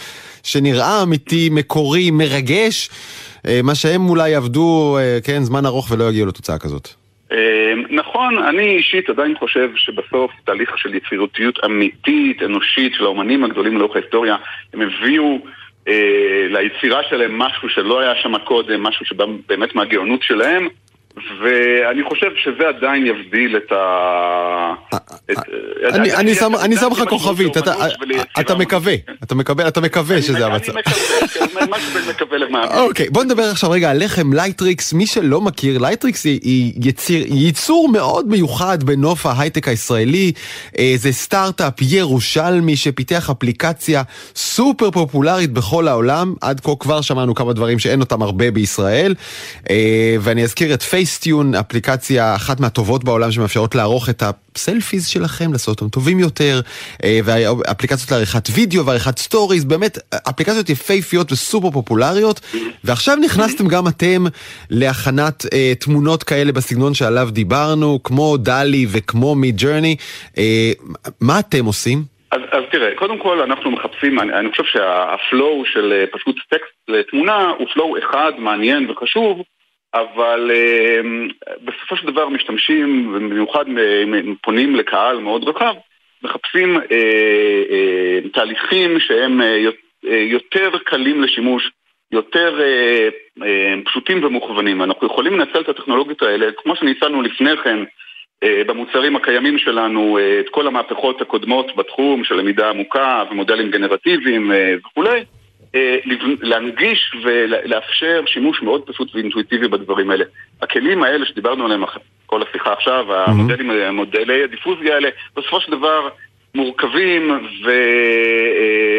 Speaker 1: שנראה אמיתי, מקורי, מרגש, אה, מה שהם אולי עבדו, אה, כן, זמן ארוך ולא יגיעו לתוצאה כזאת.
Speaker 5: אה, נכון, אני אישית עדיין חושב שבסוף תהליך של יצירותיות אמיתית, אנושית, של האומנים הגדולים לאורך ההיסטוריה, הם הביאו ליצירה שלהם משהו שלא היה שם קודם, משהו שבא באמת מהגאונות שלהם. ואני חושב שזה עדיין יבדיל את ה...
Speaker 1: אני שם לך כוכבית, אתה מקווה, אתה מקווה שזה המצב. אני
Speaker 5: מקווה, כן, משהו בין מקווה למאמין.
Speaker 1: אוקיי, בוא נדבר עכשיו רגע עליכם לייטריקס, מי שלא מכיר, לייטריקס היא יצור מאוד מיוחד בנוף ההייטק הישראלי, אה, זה סטארט-אפ ירושלמי שפיתח אפליקציה סופר פופולרית בכל העולם, עד כה כבר שמענו כמה דברים שאין אותם הרבה בישראל, אה, ואני אזכיר את פייס פייסטיון, אפליקציה אחת מהטובות בעולם שמאפשרות לערוך את הסלפיז שלכם, לעשות אותם טובים יותר, אה, ואפליקציות לעריכת וידאו ועריכת סטוריז, באמת אפליקציות יפהפיות וסופר פופולריות, ועכשיו נכנסתם גם אתם להכנת אה, תמונות כאלה בסגנון שעליו דיברנו, כמו DALL-E וכמו Midjourney, אה, מה אתם עושים?
Speaker 5: אז, אז תראה, קודם כל אנחנו מחפשים, אני, אני חושב שה flow של פשוט טקסט לתמונה הוא flow אחד, מעניין וחשוב, אבל אמ, בסופו של דבר משתמשים, במיוחד פונים לקהל מאוד רחב, מחפשים אה, אה, תהליכים שהם אה, יותר קלים לשימוש, יותר פשוטים ומוכוונים. אנחנו יכולים לנצל את הטכנולוגיות האלה, כמו שניצלנו לפני כן במוצרים הקיימים שלנו, את כל המהפכות הקודמות בתחום של למידה עמוקה ומודלים גנרטיביים וכולי. אה, להנגיש ולאפשר שימוש מאוד פשוט ואינטואיטיבי בדברים האלה. הכלים האלה שדיברנו עליהם כל השיחה עכשיו, mm-hmm. המודלים, המודלי הדיפוזיה האלה, בסופו של דבר מורכבים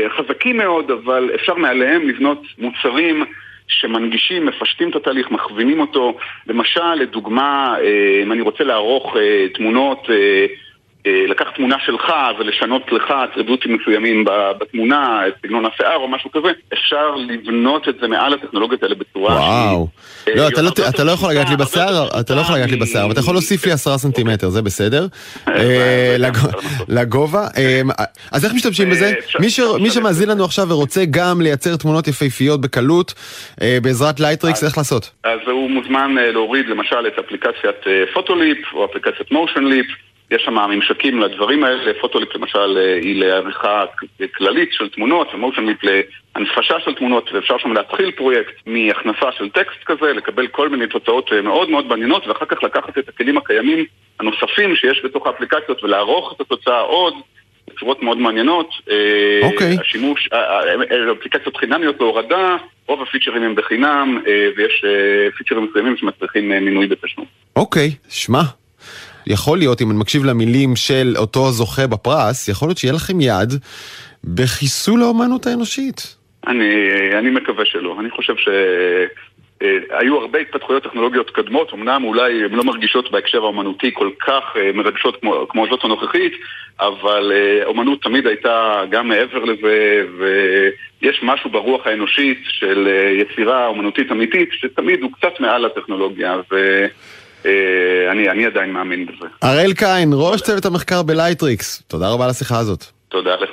Speaker 5: וחזקים מאוד, אבל אפשר מעליהם לבנות מוצרים שמנגישים, מפשטים את התהליך, מכווינים אותו. למשל, לדוגמה, אה, אם אני רוצה לערוך אה, תמונות אה, לקחת תמונה שלך ולשנות לך אטריבוטים מסוימים בתמונה, את סגנון השיער או משהו כזה, אפשר לבנות את זה מעל הטכנולוגיות האלה בצורה
Speaker 1: וואו. לא, אתה לא, אתה לא יכול לגעת לי בשיער, אתה לא יכול לגעת לי בשיער, אבל אתה יכול להוסיף לי עשרה סנטימטר, זה בסדר. לגובה. אז איך משתמשים בזה? מי שמאזין לנו עכשיו ורוצה גם לייצר תמונות יפהפיות בקלות, בעזרת לייטריקס, איך לעשות?
Speaker 5: אז הוא מוזמן להוריד למשל את אפליקציית Photoleap או אפליקציית Motionleap. יש שם ממשקים לדברים האלה, פוטוליפ למשל אה, היא לעריכה כללית של תמונות, ומושן ליפ להנפשה של תמונות, ואפשר שם להתחיל פרויקט מהכנסה של טקסט כזה, לקבל כל מיני תוצאות אה, מאוד מאוד מעניינות, ואחר כך לקחת את הכלים הקיימים הנוספים שיש בתוך האפליקציות ולערוך את התוצאה עוד. בצורות מאוד מעניינות.
Speaker 1: אה, אוקיי. Okay.
Speaker 5: השימוש, אפליקציות חינמיות בהורדה, רוב הפיצ'רים הם בחינם, ויש פיצ'רים מסוימים שמצריכים מינוי בתשלום.
Speaker 1: אוקיי, okay. שמע, יכול להיות, אם אני מקשיב למילים של אותו זוכה בפרס, יכול להיות שיהיה לכם יד בחיסול האומנות האנושית.
Speaker 5: אני, אני מקווה שלא. אני חושב ש... אה, היו הרבה התפתחויות טכנולוגיות קדמות, אמנם אולי הן לא מרגישות בהקשר האומנותי כל כך אה, מרגשות כמו, כמו זאת הנוכחית, אבל אה, אומנות תמיד הייתה גם מעבר לזה, ויש משהו ברוח האנושית של יצירה אומנותית אמיתית, שתמיד הוא קצת מעל הטכנולוגיה, ו... אה, אני, אני עדיין מאמין בזה.
Speaker 1: הראל קין, ראש צוות המחקר בלייטריקס, תודה רבה על השיחה הזאת.
Speaker 5: תודה לך.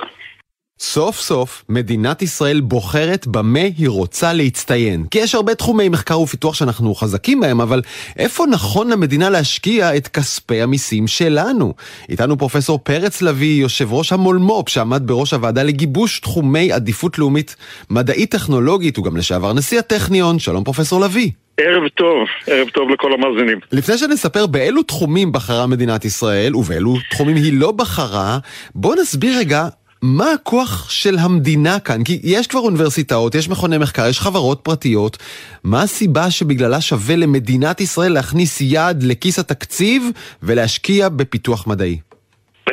Speaker 1: סוף סוף מדינת ישראל בוחרת במה היא רוצה להצטיין. כי יש הרבה תחומי מחקר ופיתוח שאנחנו חזקים בהם, אבל איפה נכון למדינה להשקיע את כספי המיסים שלנו? איתנו פרופסור פרץ לביא, יושב ראש המולמו"פ, שעמד בראש הוועדה לגיבוש תחומי עדיפות לאומית מדעית טכנולוגית, הוא גם לשעבר נשיא הטכניון. שלום פרופסור לביא.
Speaker 6: ערב טוב, ערב טוב לכל המאזינים.
Speaker 1: לפני שנספר באילו תחומים בחרה מדינת ישראל ובאילו תחומים היא לא בחרה, בוא נסביר רגע מה הכוח של המדינה כאן? כי יש כבר אוניברסיטאות, יש מכוני מחקר, יש חברות פרטיות. מה הסיבה שבגללה שווה למדינת ישראל להכניס יד לכיס התקציב ולהשקיע בפיתוח מדעי?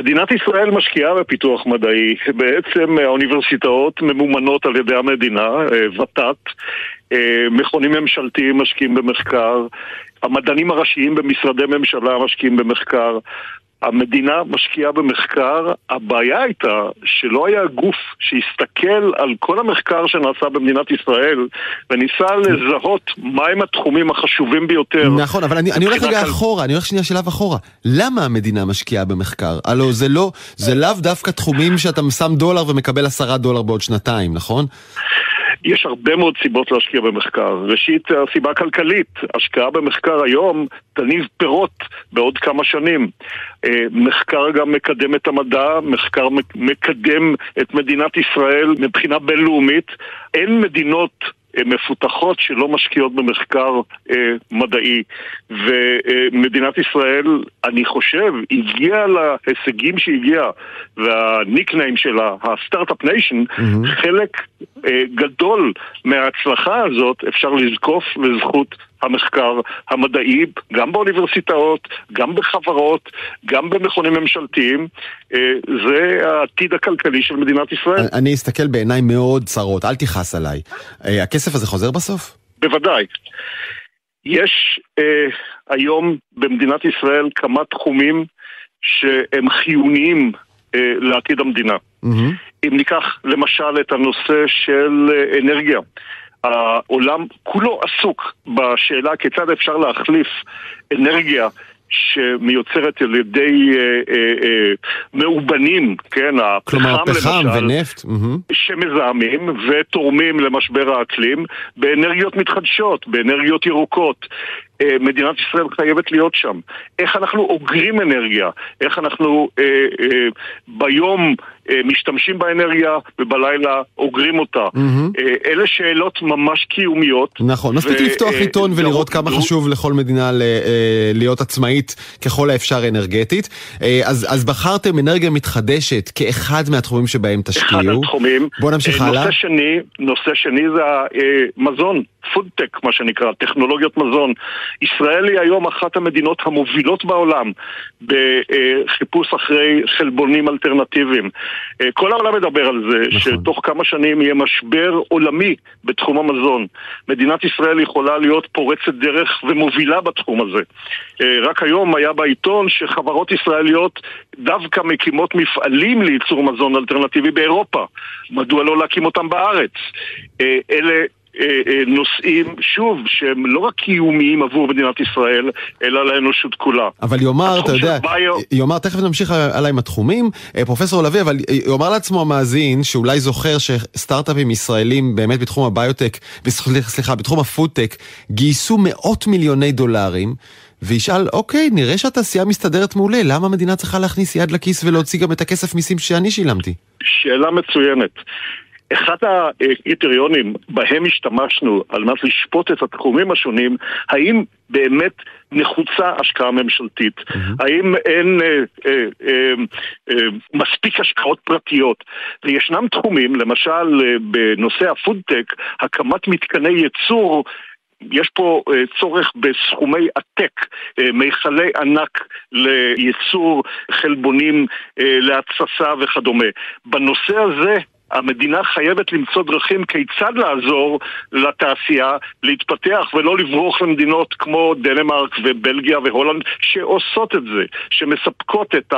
Speaker 6: מדינת ישראל משקיעה בפיתוח מדעי. בעצם האוניברסיטאות ממומנות על ידי המדינה, אה, ות"ת, אה, מכונים ממשלתיים משקיעים במחקר, המדענים הראשיים במשרדי ממשלה משקיעים במחקר, המדינה משקיעה במחקר, הבעיה הייתה שלא היה גוף שיסתכל על כל המחקר שנעשה במדינת ישראל וניסה לזהות מהם התחומים החשובים ביותר.
Speaker 1: נכון, אבל אני, אני הולך רגע כל... אחורה, אני הולך שנייה שלב אחורה. למה המדינה משקיעה במחקר? הלו זה לא, זה לאו דווקא תחומים שאתה שם דולר ומקבל עשרה דולר בעוד שנתיים, נכון?
Speaker 6: יש הרבה מאוד סיבות להשקיע במחקר. ראשית, הסיבה הכלכלית. השקעה במחקר היום תניב פירות בעוד כמה שנים. אה, מחקר גם מקדם את המדע, מחקר מקדם את מדינת ישראל מבחינה בינלאומית. אין מדינות מפותחות שלא משקיעות במחקר אה, מדעי. ומדינת ישראל, אני חושב, הגיעה להישגים שהגיעה, וה nickname שלה, ה startup nation, mm-hmm. חלק אה, גדול מההצלחה הזאת אפשר לזקוף לזכות המחקר המדעי, גם באוניברסיטאות, גם בחברות, גם במכונים ממשלתיים. אה, זה העתיד הכלכלי של מדינת ישראל.
Speaker 1: אני אסתכל בעיניים מאוד צרות, אל תכעס עליי. אה, הכסף הזה חוזר בסוף?
Speaker 6: בוודאי. יש אה, היום במדינת ישראל כמה תחומים שהם חיוניים אה, לעתיד המדינה. Mm-hmm. אם ניקח למשל את הנושא של אה, אנרגיה. העולם כולו עסוק בשאלה כיצד אפשר להחליף אנרגיה שמיוצרת על ידי אה, אה, אה, מאובנים, כן,
Speaker 1: כלומר פחם ונפט,
Speaker 6: שמזהמים ותורמים למשבר האקלים באנרגיות מתחדשות, באנרגיות ירוקות. אה, מדינת ישראל חייבת להיות שם. איך אנחנו אוגרים אנרגיה, איך אנחנו אה, אה, ביום משתמשים באנרגיה ובלילה אוגרים אותה. Mm-hmm. אה, אלה שאלות ממש קיומיות.
Speaker 1: נכון, מספיק ו- לפתוח אה, עיתון אה, ולראות כמה. חשוב לכל מדינה ל- אה, להיות עצמאית ככל האפשר אנרגטית. אה, אז, אז בחרתם אנרגיה מתחדשת כאחד מהתחומים שבהם תשקיעו. אחד
Speaker 6: התחומים.
Speaker 1: בואו נמשיך אה, הלאה.
Speaker 6: נושא שני, נושא שני זה המזון. פודטק, מה שנקרא, טכנולוגיות מזון. ישראל היא היום אחת המדינות המובילות בעולם בחיפוש אחרי חלבונים אלטרנטיביים. אה, כל העולם מדבר על זה, נכון. שתוך כמה שנים יהיה משבר עולמי בתחום המזון. מדינת ישראל יכולה להיות פורצת דרך ומובילה בתחום הזה. אה, רק היום היה בעיתון שחברות ישראליות דווקא מקימות מפעלים לייצור מזון אלטרנטיבי באירופה. מדוע לא להקים אותם בארץ? אלה אה, אה, נושאים, שוב, שהם לא רק קיומיים עבור מדינת ישראל, אלא לאנושות כולה.
Speaker 1: אבל יאמר, אתה יודע, ביו... יאמר, תכף נמשיך הלאה עם התחומים, אה, פרופסור לביא, אבל יאמר לעצמו המאזין, שאולי זוכר שסטארט-אפים ישראלים באמת בתחום הביוטק, סליחה, בתחום הפודטק, גייסו מאות מיליוני דולרים. וישאל, אוקיי, נראה שהתעשייה מסתדרת מעולה, למה המדינה צריכה להכניס יד לכיס ולהוציא גם את הכסף מיסים שאני שילמתי?
Speaker 6: שאלה מצוינת. אחד הקריטריונים בהם השתמשנו על מנת לשפוט את התחומים השונים, האם באמת נחוצה השקעה ממשלתית? Mm-hmm. האם אין אה, אה, אה, אה, מספיק השקעות פרטיות? וישנם תחומים, למשל אה, בנושא הפודטק, הקמת מתקני ייצור יש פה uh, צורך בסכומי עתק, uh, מיכלי ענק לייצור חלבונים uh, להתססה וכדומה. בנושא הזה המדינה חייבת למצוא דרכים כיצד לעזור לתעשייה להתפתח ולא לברוח למדינות כמו דנמרק ובלגיה והולנד שעושות את זה, שמספקות את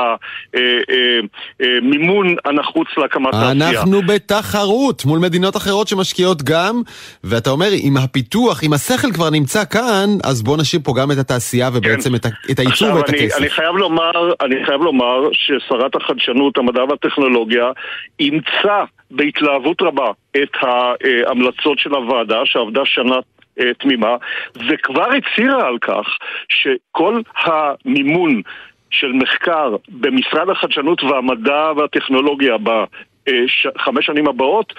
Speaker 6: המימון אה, אה, אה, הנחוץ להקמת תעשייה.
Speaker 1: אנחנו בתחרות מול מדינות אחרות שמשקיעות גם, ואתה אומר, אם הפיתוח, אם השכל כבר נמצא כאן, אז בוא נשאיר פה גם את התעשייה ובעצם כן. את הייצור ואת אני, הכסף.
Speaker 6: אני חייב לומר, אני חייב לומר ששרת החדשנות, המדע והטכנולוגיה אימצה בהתלהבות רבה את ההמלצות של הוועדה שעבדה שנה אה, תמימה, וכבר הצהירה על כך שכל המימון של מחקר במשרד החדשנות והמדע והטכנולוגיה בחמש שנים הבאות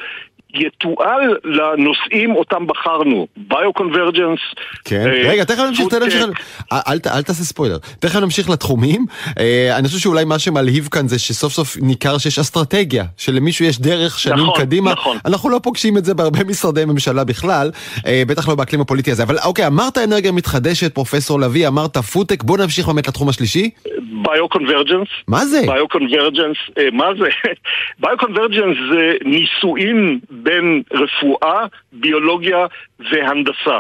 Speaker 6: יתועל לנושאים אותם בחרנו, ביו-קונברג'נס.
Speaker 1: כן, אה, רגע, תכף נמשיך, נמשיך, אל, אל, אל תעשה ספוילר. תכף נמשיך לתחומים. אה, אני חושב שאולי מה שמלהיב כאן זה שסוף סוף ניכר שיש אסטרטגיה, שלמישהו יש דרך שנים נכון, קדימה. נכון. אנחנו לא פוגשים את זה בהרבה משרדי ממשלה בכלל, אה, בטח לא באקלים הפוליטי הזה. אבל אוקיי, אמרת אנרגיה מתחדשת, פרופסור לביא, אמרת פודטק, בוא נמשיך באמת לתחום השלישי.
Speaker 6: ביו-קונברג'נס.
Speaker 1: מה זה?
Speaker 6: ביו-קונברג'נס, אה, מה זה? ביו-קונברג'נס זה ניסויים בין רפואה, ביולוגיה והנדסה.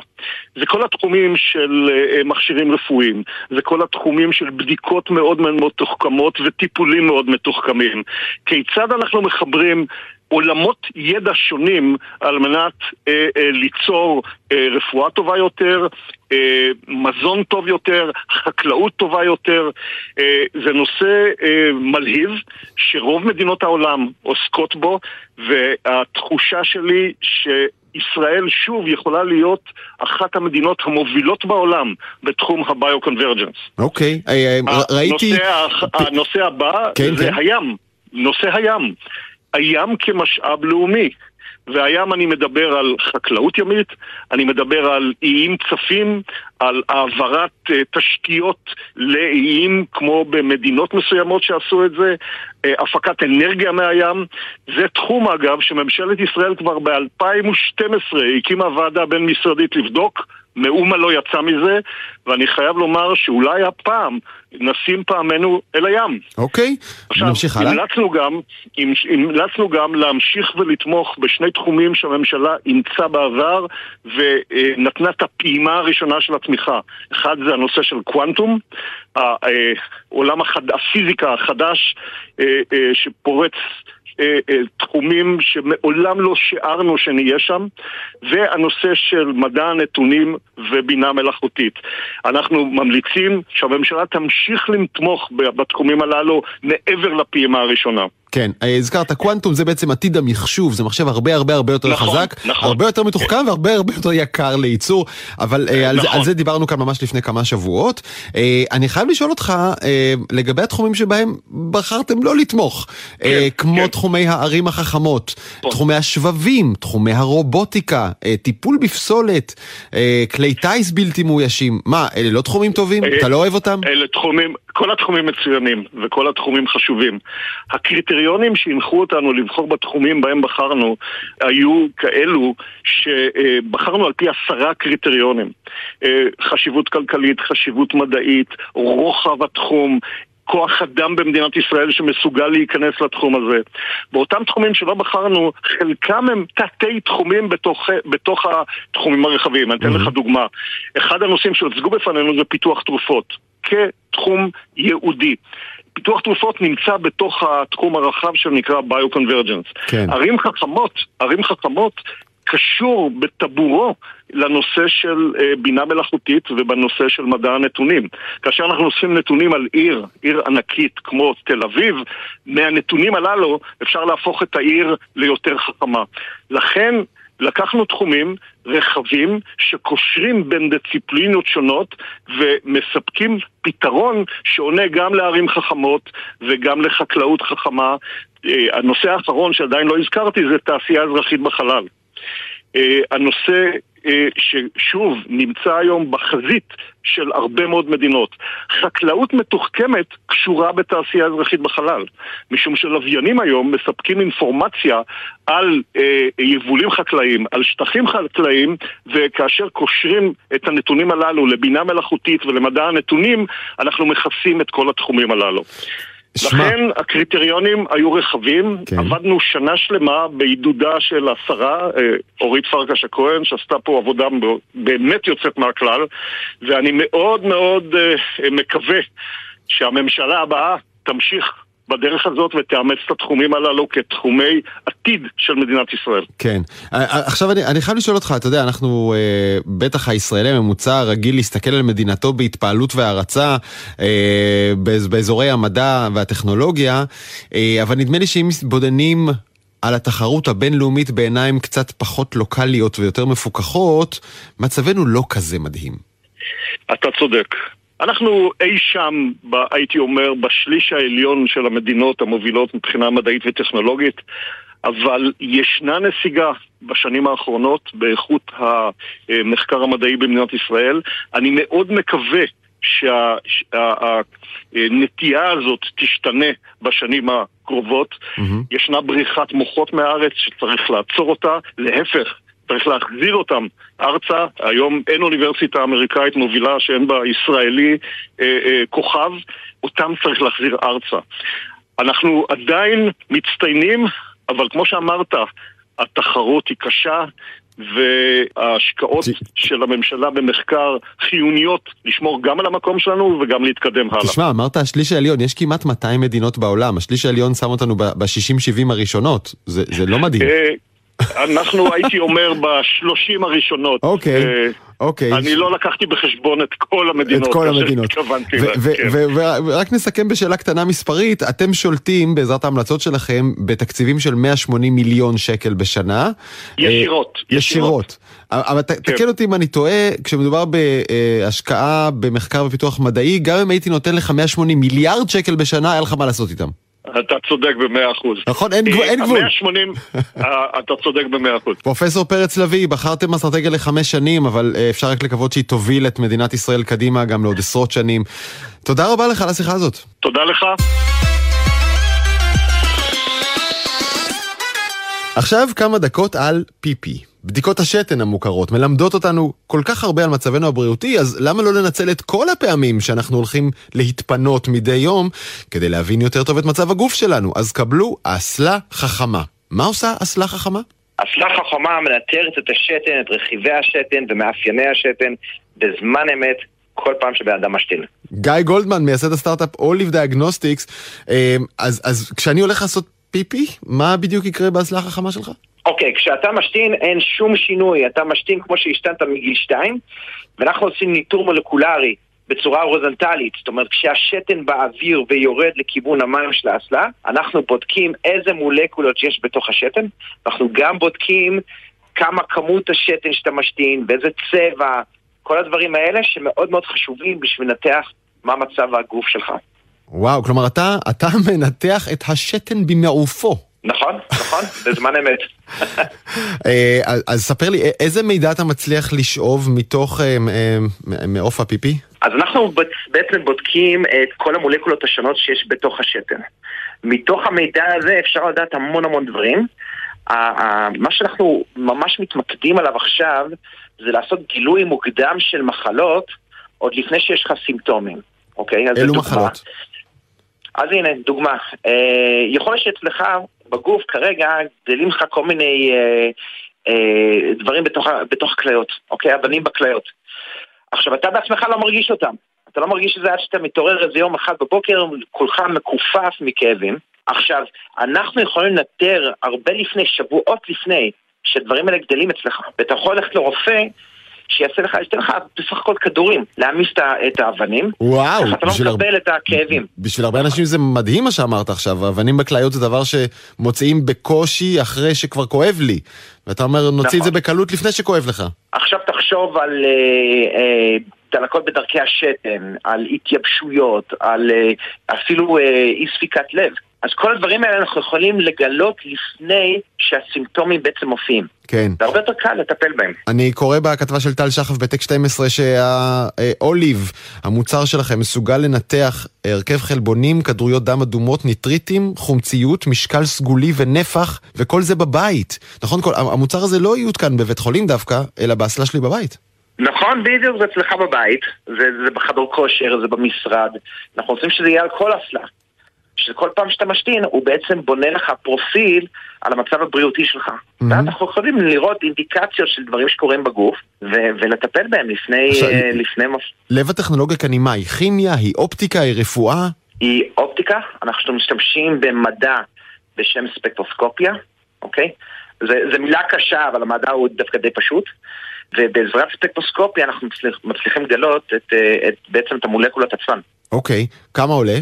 Speaker 6: זה כל התחומים של uh, מכשירים רפואיים, זה כל התחומים של בדיקות מאוד מאוד מתוחכמות וטיפולים מאוד מתוחכמים. כיצד אנחנו מחברים עולמות ידע שונים על מנת אה, אה, ליצור אה, רפואה טובה יותר, אה, מזון טוב יותר, חקלאות טובה יותר. אה, זה נושא אה, מלהיב שרוב מדינות העולם עוסקות בו, והתחושה שלי ש... ישראל שוב יכולה להיות אחת המדינות המובילות בעולם בתחום הביו-קונברג'נס.
Speaker 1: אוקיי, אה, אה, ראיתי...
Speaker 6: הנושא הבא כן, זה כן. הים, נושא הים. הים כמשאב לאומי. והים אני מדבר על חקלאות ימית, אני מדבר על איים צפים, על העברת uh, תשתיות לאיים כמו במדינות מסוימות שעשו את זה, uh, הפקת אנרגיה מהים. זה תחום אגב שממשלת ישראל כבר ב-2012 הקימה ועדה בין-משרדית לבדוק מאומה לא יצא מזה, ואני חייב לומר שאולי הפעם נשים פעמנו אל הים.
Speaker 1: אוקיי, עכשיו, נמשיך הלאה.
Speaker 6: המלצנו גם, המלצנו גם להמשיך ולתמוך בשני תחומים שהממשלה אימצה בעבר ונתנה את הפעימה הראשונה של התמיכה. אחד זה הנושא של קוונטום, העולם החד... הפיזיקה החדש אה, אה, שפורץ אה, אה, תחומים שמעולם לא שיערנו שנהיה שם, והנושא של מדע הנתונים ובינה מלאכותית. אנחנו ממליצים שהממשלה תמשיך לתמוך בתחומים הללו מעבר לפעימה הראשונה.
Speaker 1: כן, אה, הזכרת קוונטום, זה בעצם עתיד המחשוב, זה מחשב הרבה הרבה הרבה יותר נכון, חזק, נכון. הרבה יותר מתוחכם והרבה הרבה יותר יקר לייצור, אבל נכון. על, זה, על זה דיברנו כאן ממש לפני כמה שבועות. אה, אני חייב לשאול אותך, לגבי התחומים שבהם בחרתם לא לתמוך, כן, כמו כן. תחומי הערים החכמות, נכון. תחומי השבבים, תחומי הרובוטיקה, טיפול בפסולת, כלי טיס בלתי מאוישים, מה, אלה לא תחומים טובים? אתה לא אוהב אותם?
Speaker 6: אלה תחומים, כל התחומים מצוינים, וכל התחומים חשובים. הקריטריונים שהנחו אותנו לבחור בתחומים בהם בחרנו היו כאלו שבחרנו על פי עשרה קריטריונים. אה, חשיבות כלכלית, חשיבות מדעית, רוחב התחום, כוח אדם במדינת ישראל שמסוגל להיכנס לתחום הזה. באותם תחומים שלא בחרנו, חלקם הם תתי תחומים בתוך, בתוך התחומים הרחבים. אני אתן לך דוגמה. אחד הנושאים שהוצגו בפנינו זה פיתוח תרופות, כתחום ייעודי. פיתוח תרופות נמצא בתוך התחום הרחב שנקרא ביו-קונברג'נס. כן. ערים חכמות, ערים חכמות קשור בטבורו לנושא של אה, בינה מלאכותית ובנושא של מדע הנתונים. כאשר אנחנו אוספים נתונים על עיר, עיר ענקית כמו תל אביב, מהנתונים הללו אפשר להפוך את העיר ליותר חכמה. לכן לקחנו תחומים רחבים שקושרים בין דיציפלינות שונות ומספקים פתרון שעונה גם לערים חכמות וגם לחקלאות חכמה. אה, הנושא האחרון שעדיין לא הזכרתי זה תעשייה אזרחית בחלל. אה, הנושא אה, ששוב נמצא היום בחזית של הרבה מאוד מדינות. חקלאות מתוחכמת קשורה בתעשייה אזרחית בחלל, משום שלוויינים היום מספקים אינפורמציה על אה, יבולים חקלאיים, על שטחים חקלאיים, וכאשר קושרים את הנתונים הללו לבינה מלאכותית ולמדע הנתונים, אנחנו מכסים את כל התחומים הללו. לכן הקריטריונים היו רחבים, כן. עבדנו שנה שלמה בעידודה של השרה אה, אורית פרקש הכהן, שעשתה פה עבודה באמת יוצאת מהכלל, ואני מאוד מאוד אה, מקווה שהממשלה הבאה תמשיך בדרך הזאת ותאמץ את התחומים הללו כתחומי עתיד של מדינת ישראל.
Speaker 1: כן. עכשיו אני, אני חייב לשאול אותך, אתה יודע, אנחנו, אה, בטח הישראלי הממוצע רגיל להסתכל על מדינתו בהתפעלות והערצה אה, באזורי המדע והטכנולוגיה, אה, אבל נדמה לי שאם מתבודדים על התחרות הבינלאומית בעיניים קצת פחות לוקאליות ויותר מפוקחות, מצבנו לא כזה מדהים.
Speaker 6: אתה צודק. אנחנו אי שם, ב, הייתי אומר, בשליש העליון של המדינות המובילות מבחינה מדעית וטכנולוגית, אבל ישנה נסיגה בשנים האחרונות באיכות המחקר המדעי במדינת ישראל. אני מאוד מקווה שהנטייה הזאת תשתנה בשנים הקרובות. Mm-hmm. ישנה בריחת מוחות מהארץ שצריך לעצור אותה. להפך, צריך להחזיר אותם ארצה. היום אין אוניברסיטה אמריקאית מובילה שאין בה ישראלי אה, אה, כוכב, אותם צריך להחזיר ארצה. אנחנו עדיין מצטיינים, אבל כמו שאמרת, התחרות היא קשה, וההשקעות של הממשלה במחקר חיוניות לשמור גם על המקום שלנו וגם להתקדם הלאה.
Speaker 1: תשמע, אמרת השליש העליון, יש כמעט 200 מדינות בעולם, השליש העליון שם אותנו ב-60-70 הראשונות, זה, זה לא מדהים.
Speaker 6: אנחנו, הייתי אומר, בשלושים הראשונות.
Speaker 1: אוקיי, אה, אוקיי.
Speaker 6: אני לא לקחתי בחשבון את כל המדינות.
Speaker 1: את כל המדינות. ורק כן. נסכם בשאלה קטנה מספרית, אתם שולטים בעזרת ההמלצות שלכם בתקציבים של 180 מיליון שקל בשנה.
Speaker 6: ישירות.
Speaker 1: אה, ישירות. אבל כן. תקן אותי אם אני טועה, כשמדובר בהשקעה במחקר ופיתוח מדעי, גם אם הייתי נותן לך 180 מיליארד שקל בשנה, היה לך מה לעשות איתם.
Speaker 6: אתה צודק במאה אחוז.
Speaker 1: נכון, אין גבול. אין גבול.
Speaker 6: 180, אה, אתה צודק במאה אחוז.
Speaker 1: פרופסור פרץ לביא, בחרתם אסטרטגיה לחמש שנים, אבל אה, אפשר רק לקוות שהיא תוביל את מדינת ישראל קדימה גם לעוד עשרות שנים. תודה רבה לך על השיחה הזאת.
Speaker 6: תודה לך.
Speaker 1: עכשיו כמה דקות על פיפי. בדיקות השתן המוכרות מלמדות אותנו כל כך הרבה על מצבנו הבריאותי, אז למה לא לנצל את כל הפעמים שאנחנו הולכים להתפנות מדי יום כדי להבין יותר טוב את מצב הגוף שלנו? אז קבלו אסלה חכמה. מה עושה אסלה חכמה?
Speaker 7: אסלה חכמה מנטרת את השתן, את רכיבי השתן ומאפייני השתן בזמן אמת כל פעם שבן אדם משתין.
Speaker 1: גיא גולדמן, מייסד הסטארט-אפ Diagnostics, אה, אז, אז כשאני הולך לעשות פיפי, מה בדיוק יקרה באסלה החכמה שלך?
Speaker 7: אוקיי, okay, כשאתה משתין אין שום שינוי, אתה משתין כמו שהשתנת מגיל 2, ואנחנו עושים ניטור מולקולרי בצורה הורזנטלית, זאת אומרת כשהשתן באוויר ויורד לכיוון המים של האסלה, אנחנו בודקים איזה מולקולות יש בתוך השתן, אנחנו גם בודקים כמה כמות השתן שאתה משתין, באיזה צבע, כל הדברים האלה שמאוד מאוד חשובים בשביל לנתח מה מצב הגוף שלך.
Speaker 1: וואו, כלומר אתה, אתה מנתח את השתן במעופו.
Speaker 7: נכון, נכון, בזמן אמת.
Speaker 1: אה, אז ספר לי, איזה מידע אתה מצליח לשאוב מתוך אה, מעוף הפיפי?
Speaker 7: אז אנחנו בעצם בודקים את כל המולקולות השונות שיש בתוך השתן. מתוך המידע הזה אפשר לדעת המון המון דברים. מה שאנחנו ממש מתמקדים עליו עכשיו זה לעשות גילוי מוקדם של מחלות עוד לפני שיש לך סימפטומים, אוקיי?
Speaker 1: אילו מחלות?
Speaker 7: אז הנה, דוגמה. יכול להיות שאצלך בגוף כרגע גדלים לך כל מיני דברים בתוך כליות, אוקיי? אבנים בכליות. עכשיו, אתה בעצמך לא מרגיש אותם. אתה לא מרגיש את זה עד שאתה מתעורר איזה יום אחד בבוקר, כולך מכופף מכאבים. עכשיו, אנחנו יכולים לנטר הרבה לפני, שבועות לפני, שהדברים האלה גדלים אצלך. ואתה יכול ללכת לרופא שיעשה לך, ייתן לך בסך הכל כדורים, להעמיס את האבנים.
Speaker 1: וואו.
Speaker 7: אתה לא מקבל הר... את הכאבים.
Speaker 1: בשביל הרבה אנשים זה מדהים מה שאמרת עכשיו, אבנים בכליות זה דבר שמוציאים בקושי אחרי שכבר כואב לי. ואתה אומר, נוציא נכון. את זה נכון. בקלות לפני שכואב לך.
Speaker 7: עכשיו תחשוב על אה, אה, דלקות בדרכי השתן, על התייבשויות, על אה, אפילו אה, אי ספיקת לב. אז כל הדברים האלה אנחנו יכולים לגלות לפני שהסימפטומים בעצם מופיעים.
Speaker 1: כן.
Speaker 7: זה הרבה יותר קל לטפל בהם.
Speaker 1: אני קורא בכתבה של טל שחף בטק 12 שהאוליב, המוצר שלכם, מסוגל לנתח הרכב חלבונים, כדוריות דם אדומות, ניטריטים, חומציות, משקל סגולי ונפח, וכל זה בבית. נכון? כל, המוצר הזה לא יותקן בבית חולים דווקא, אלא באסלה שלי בבית.
Speaker 7: נכון, בדיוק, זה אצלך בבית, זה, זה בחדר כושר, זה במשרד. אנחנו רוצים שזה יהיה על כל אסלה. שכל פעם שאתה משתין, הוא בעצם בונה לך פרופיל על המצב הבריאותי שלך. Mm-hmm. ואז אנחנו יכולים לראות אינדיקציות של דברים שקורים בגוף, ו- ולטפל בהם לפני... עכשיו, uh, לפני
Speaker 1: לב הטכנולוגיה כאן היא מה? היא כימיה? היא אופטיקה? היא רפואה?
Speaker 7: היא אופטיקה, אנחנו משתמשים במדע בשם ספקטרוסקופיה, אוקיי? זו מילה קשה, אבל המדע הוא דווקא די פשוט. ובעזרת ספקטרוסקופיה אנחנו מצליח, מצליחים לגלות את, אה, את, בעצם את המולקולות עצמן.
Speaker 1: אוקיי, כמה עולה?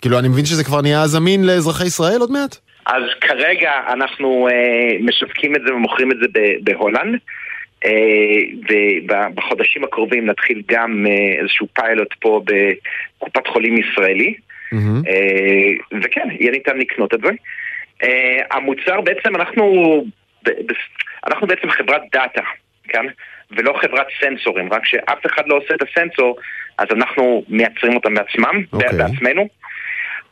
Speaker 1: כאילו, אני מבין שזה כבר נהיה זמין לאזרחי ישראל עוד מעט?
Speaker 7: אז כרגע אנחנו אה, משווקים את זה ומוכרים את זה בהולנד. אה, ובחודשים הקרובים נתחיל גם אה, איזשהו פיילוט פה בקופת חולים ישראלי. Mm-hmm. וכן, יהיה ניתן לקנות את זה. המוצר בעצם, אנחנו, אנחנו בעצם חברת דאטה, כן? ולא חברת סנסורים, רק שאף אחד לא עושה את הסנסור, אז אנחנו מייצרים אותם בעצמם, okay. אוקיי. בעצמנו.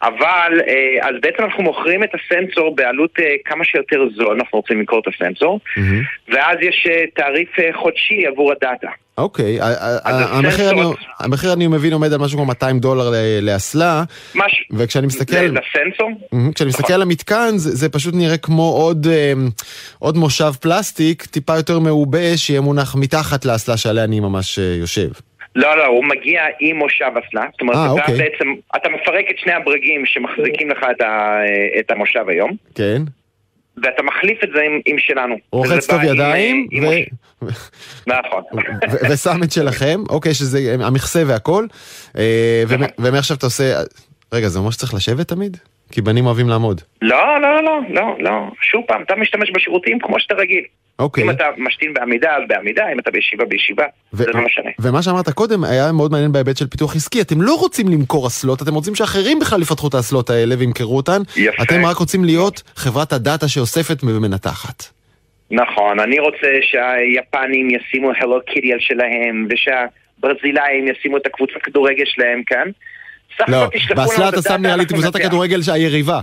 Speaker 7: אבל, אה, אז בעצם אנחנו מוכרים את הסנסור בעלות אה, כמה שיותר זול, אנחנו רוצים למכור את הסנסור, mm-hmm. ואז יש אה, תעריף חודשי עבור הדאטה.
Speaker 1: אוקיי, המחיר אני מבין עומד על משהו כמו 200 דולר לאסלה, וכשאני מסתכל...
Speaker 7: לסנסור?
Speaker 1: כשאני מסתכל על המתקן זה פשוט נראה כמו עוד מושב פלסטיק, טיפה יותר מעובה, שיהיה מונח מתחת לאסלה שעליה אני ממש יושב.
Speaker 7: לא, לא, הוא מגיע עם מושב אסלה. זאת אומרת, 아, אתה אוקיי. בעצם, אתה מפרק את שני הברגים שמחזיקים לך את, ה, את המושב היום.
Speaker 1: כן.
Speaker 7: ואתה מחליף את זה עם, עם שלנו.
Speaker 1: הוא רוחץ טוב ידיים, עם, ו...
Speaker 7: עם נכון.
Speaker 1: ושם את שלכם, אוקיי, שזה המכסה והכל. אה, נכון. ומעכשיו אתה עושה... רגע, זה אומר שצריך לשבת תמיד? כי בנים אוהבים לעמוד.
Speaker 7: לא, לא, לא, לא, לא. שוב פעם, אתה משתמש בשירותים כמו שאתה רגיל.
Speaker 1: אוקיי.
Speaker 7: אם אתה משתין בעמידה, אז בעמידה, אם אתה בישיבה, בישיבה, ו- זה לא משנה.
Speaker 1: ומה שאמרת קודם היה מאוד מעניין בהיבט של פיתוח עסקי. אתם לא רוצים למכור אסלות, אתם רוצים שאחרים בכלל יפתחו את האסלות האלה וימכרו אותן.
Speaker 7: יפה.
Speaker 1: אתם רק רוצים להיות חברת הדאטה שאוספת ומנתחת.
Speaker 7: נכון, אני רוצה שהיפנים ישימו הלו קיטי על שלהם, ושהברזילאים ישימו את הקבוצה כדורגל שלהם כאן.
Speaker 1: לא, באסלה אתה שם נראה לי את קבוצת הכדורגל שהיריבה.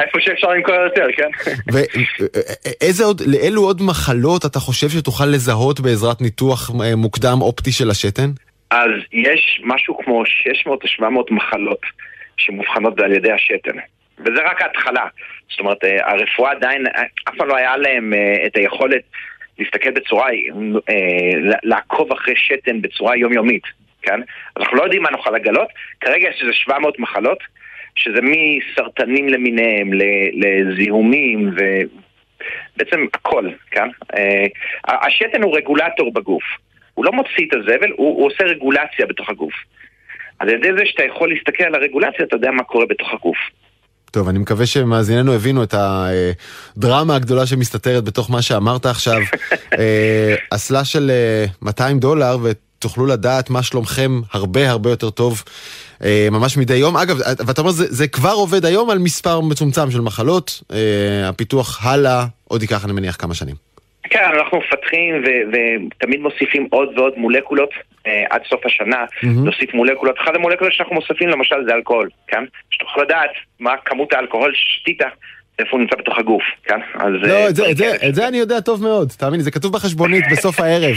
Speaker 7: איפה שאפשר למכור יותר, כן?
Speaker 1: ואיזה עוד, לאילו עוד מחלות אתה חושב שתוכל לזהות בעזרת ניתוח אה, מוקדם אופטי של השתן?
Speaker 7: אז יש משהו כמו 600 או 700 מחלות שמאובחנות על ידי השתן. וזה רק ההתחלה. זאת אומרת, אה, הרפואה עדיין, אה, אף פעם לא היה להם את היכולת להסתכל בצורה, לעקוב אחרי שתן בצורה יומיומית, כן? אנחנו לא יודעים מה נוכל לגלות, כרגע יש איזה 700 מחלות. שזה מסרטנים למיניהם, לזיהומים ובעצם הכל, כן? אה, השתן הוא רגולטור בגוף. הוא לא מוציא את הזבל, הוא, הוא עושה רגולציה בתוך הגוף. על ידי זה שאתה יכול להסתכל על הרגולציה, אתה יודע מה קורה בתוך הגוף.
Speaker 1: טוב, אני מקווה שמאזיננו הבינו את הדרמה הגדולה שמסתתרת בתוך מה שאמרת עכשיו. אה, אסלה של 200 אה, דולר, ותוכלו לדעת מה שלומכם הרבה הרבה יותר טוב אה, ממש מדי יום. אגב, ואתה אומר, זה, זה כבר עובד היום על מספר מצומצם של מחלות, אה, הפיתוח הלאה עוד ייקח, אני מניח, כמה שנים.
Speaker 7: כן, אנחנו מפתחים ותמיד מוסיפים עוד ועוד מולקולות אה, עד סוף השנה, mm-hmm. נוסיף מולקולות. אחת המולקולות שאנחנו מוסיפים למשל זה אלכוהול, כן? שתוכל לדעת מה כמות האלכוהול ששתית איפה הוא נמצא בתוך הגוף, כן? אז...
Speaker 1: לא, אה, את זה, את, זה, את זה אני יודע טוב מאוד, תאמין לי, זה כתוב בחשבונית בסוף הערב.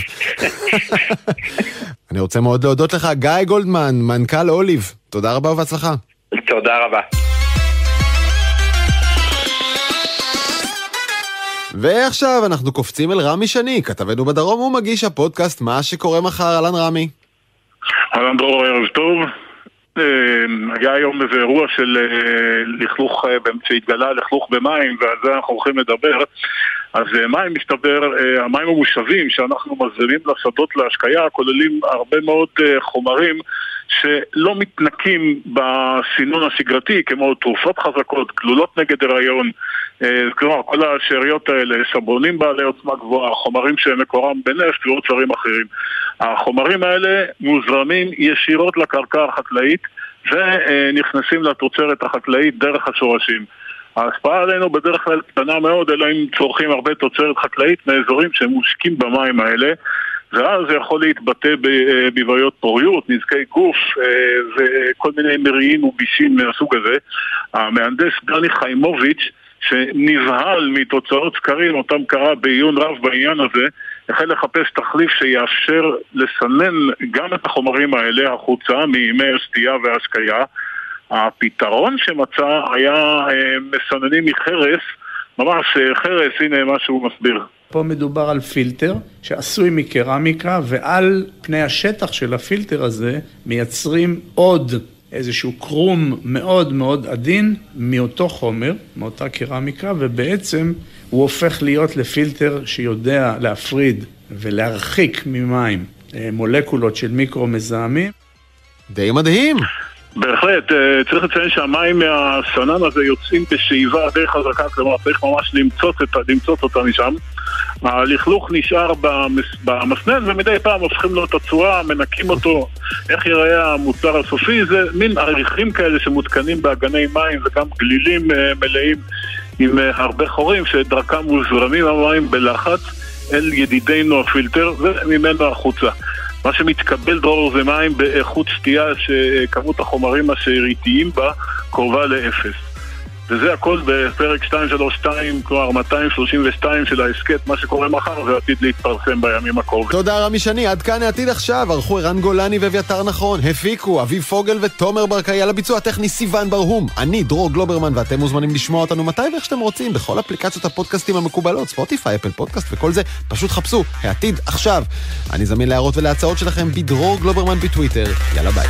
Speaker 1: אני רוצה מאוד להודות לך, גיא גולדמן, מנכ"ל אוליב, תודה רבה ובהצלחה.
Speaker 7: תודה רבה.
Speaker 1: ועכשיו אנחנו קופצים אל רמי שני, כתבנו בדרום ומגיש הפודקאסט מה שקורה מחר, אהלן רמי.
Speaker 8: אהלן דרור, ערב טוב. אה, היה היום איזה אירוע של אה, לכלוך, אה, שהתגלה לכלוך במים, ועל זה אנחנו הולכים לדבר. אז מים, מסתבר, המים המושבים שאנחנו מזרימים לשדות להשקיה כוללים הרבה מאוד חומרים שלא מתנקים בסינון השגרתי, כמו תרופות חזקות, גלולות נגד הריון, כלומר כל השאריות האלה, סבונים בעלי עוצמה גבוהה, חומרים שמקורם בנפט ועוד דברים אחרים. החומרים האלה מוזרמים ישירות לקרקע החקלאית ונכנסים לתוצרת החקלאית דרך השורשים. ההשפעה עלינו בדרך כלל קטנה מאוד, אלא אם צורכים הרבה תוצרת חקלאית מאזורים שהם מושקים במים האלה ואז זה יכול להתבטא בבעיות פוריות, נזקי גוף אה, וכל מיני מריעים ובישים מהסוג הזה. המהנדס דני חיימוביץ' שנבהל מתוצאות סקרים, אותם קרא בעיון רב בעניין הזה, החל לחפש תחליף שיאפשר לסנן גם את החומרים האלה החוצה מימי השתייה וההשקיה. הפתרון שמצא היה אה, מסננים מחרס, ממש אה, חרס, הנה מה שהוא מסביר.
Speaker 9: פה מדובר על פילטר שעשוי מקרמיקה ועל פני השטח של הפילטר הזה מייצרים עוד איזשהו קרום מאוד מאוד עדין מאותו חומר, מאותה קרמיקה, ובעצם הוא הופך להיות לפילטר שיודע להפריד ולהרחיק ממים אה, מולקולות של מיקרו-מזהמים.
Speaker 1: די מדהים.
Speaker 8: בהחלט, אה, צריך לציין שהמים מהסנן הזה יוצאים בשאיבה די חזקה, כלומר צריך ממש למצוץ, את, למצוץ אותה משם. הלכלוך נשאר במס, במסנן ומדי פעם הופכים לו את הצורה, מנקים אותו. איך ייראה המוצר הסופי? זה מין עריכים כאלה שמותקנים באגני מים וגם גלילים אה, מלאים עם אה, הרבה חורים שדרכם מוזרמים המים בלחץ אל ידידינו הפילטר וממנו החוצה. מה שמתקבל דרור זה מים באיכות שתייה שכמות החומרים השאריתיים בה קרובה לאפס. וזה הכל בפרק 232, כלומר 232 של ההסכת, מה שקורה מחר ועתיד להתפרסם בימים הקרובים.
Speaker 1: תודה רמי שני, עד כאן העתיד עכשיו, ערכו ערן גולני ואביתר נכון, הפיקו אביב פוגל ותומר ברקאי על הביצוע הטכני סיון ברהום, אני דרור גלוברמן ואתם מוזמנים לשמוע אותנו מתי ואיך שאתם רוצים, בכל אפליקציות הפודקאסטים המקובלות, ספוטיפיי, אפל פודקאסט וכל זה, פשוט חפשו, העתיד עכשיו. אני זמין להערות ולהצעות שלכם בדרור גלוברמן בטוויטר, יאללה ביי.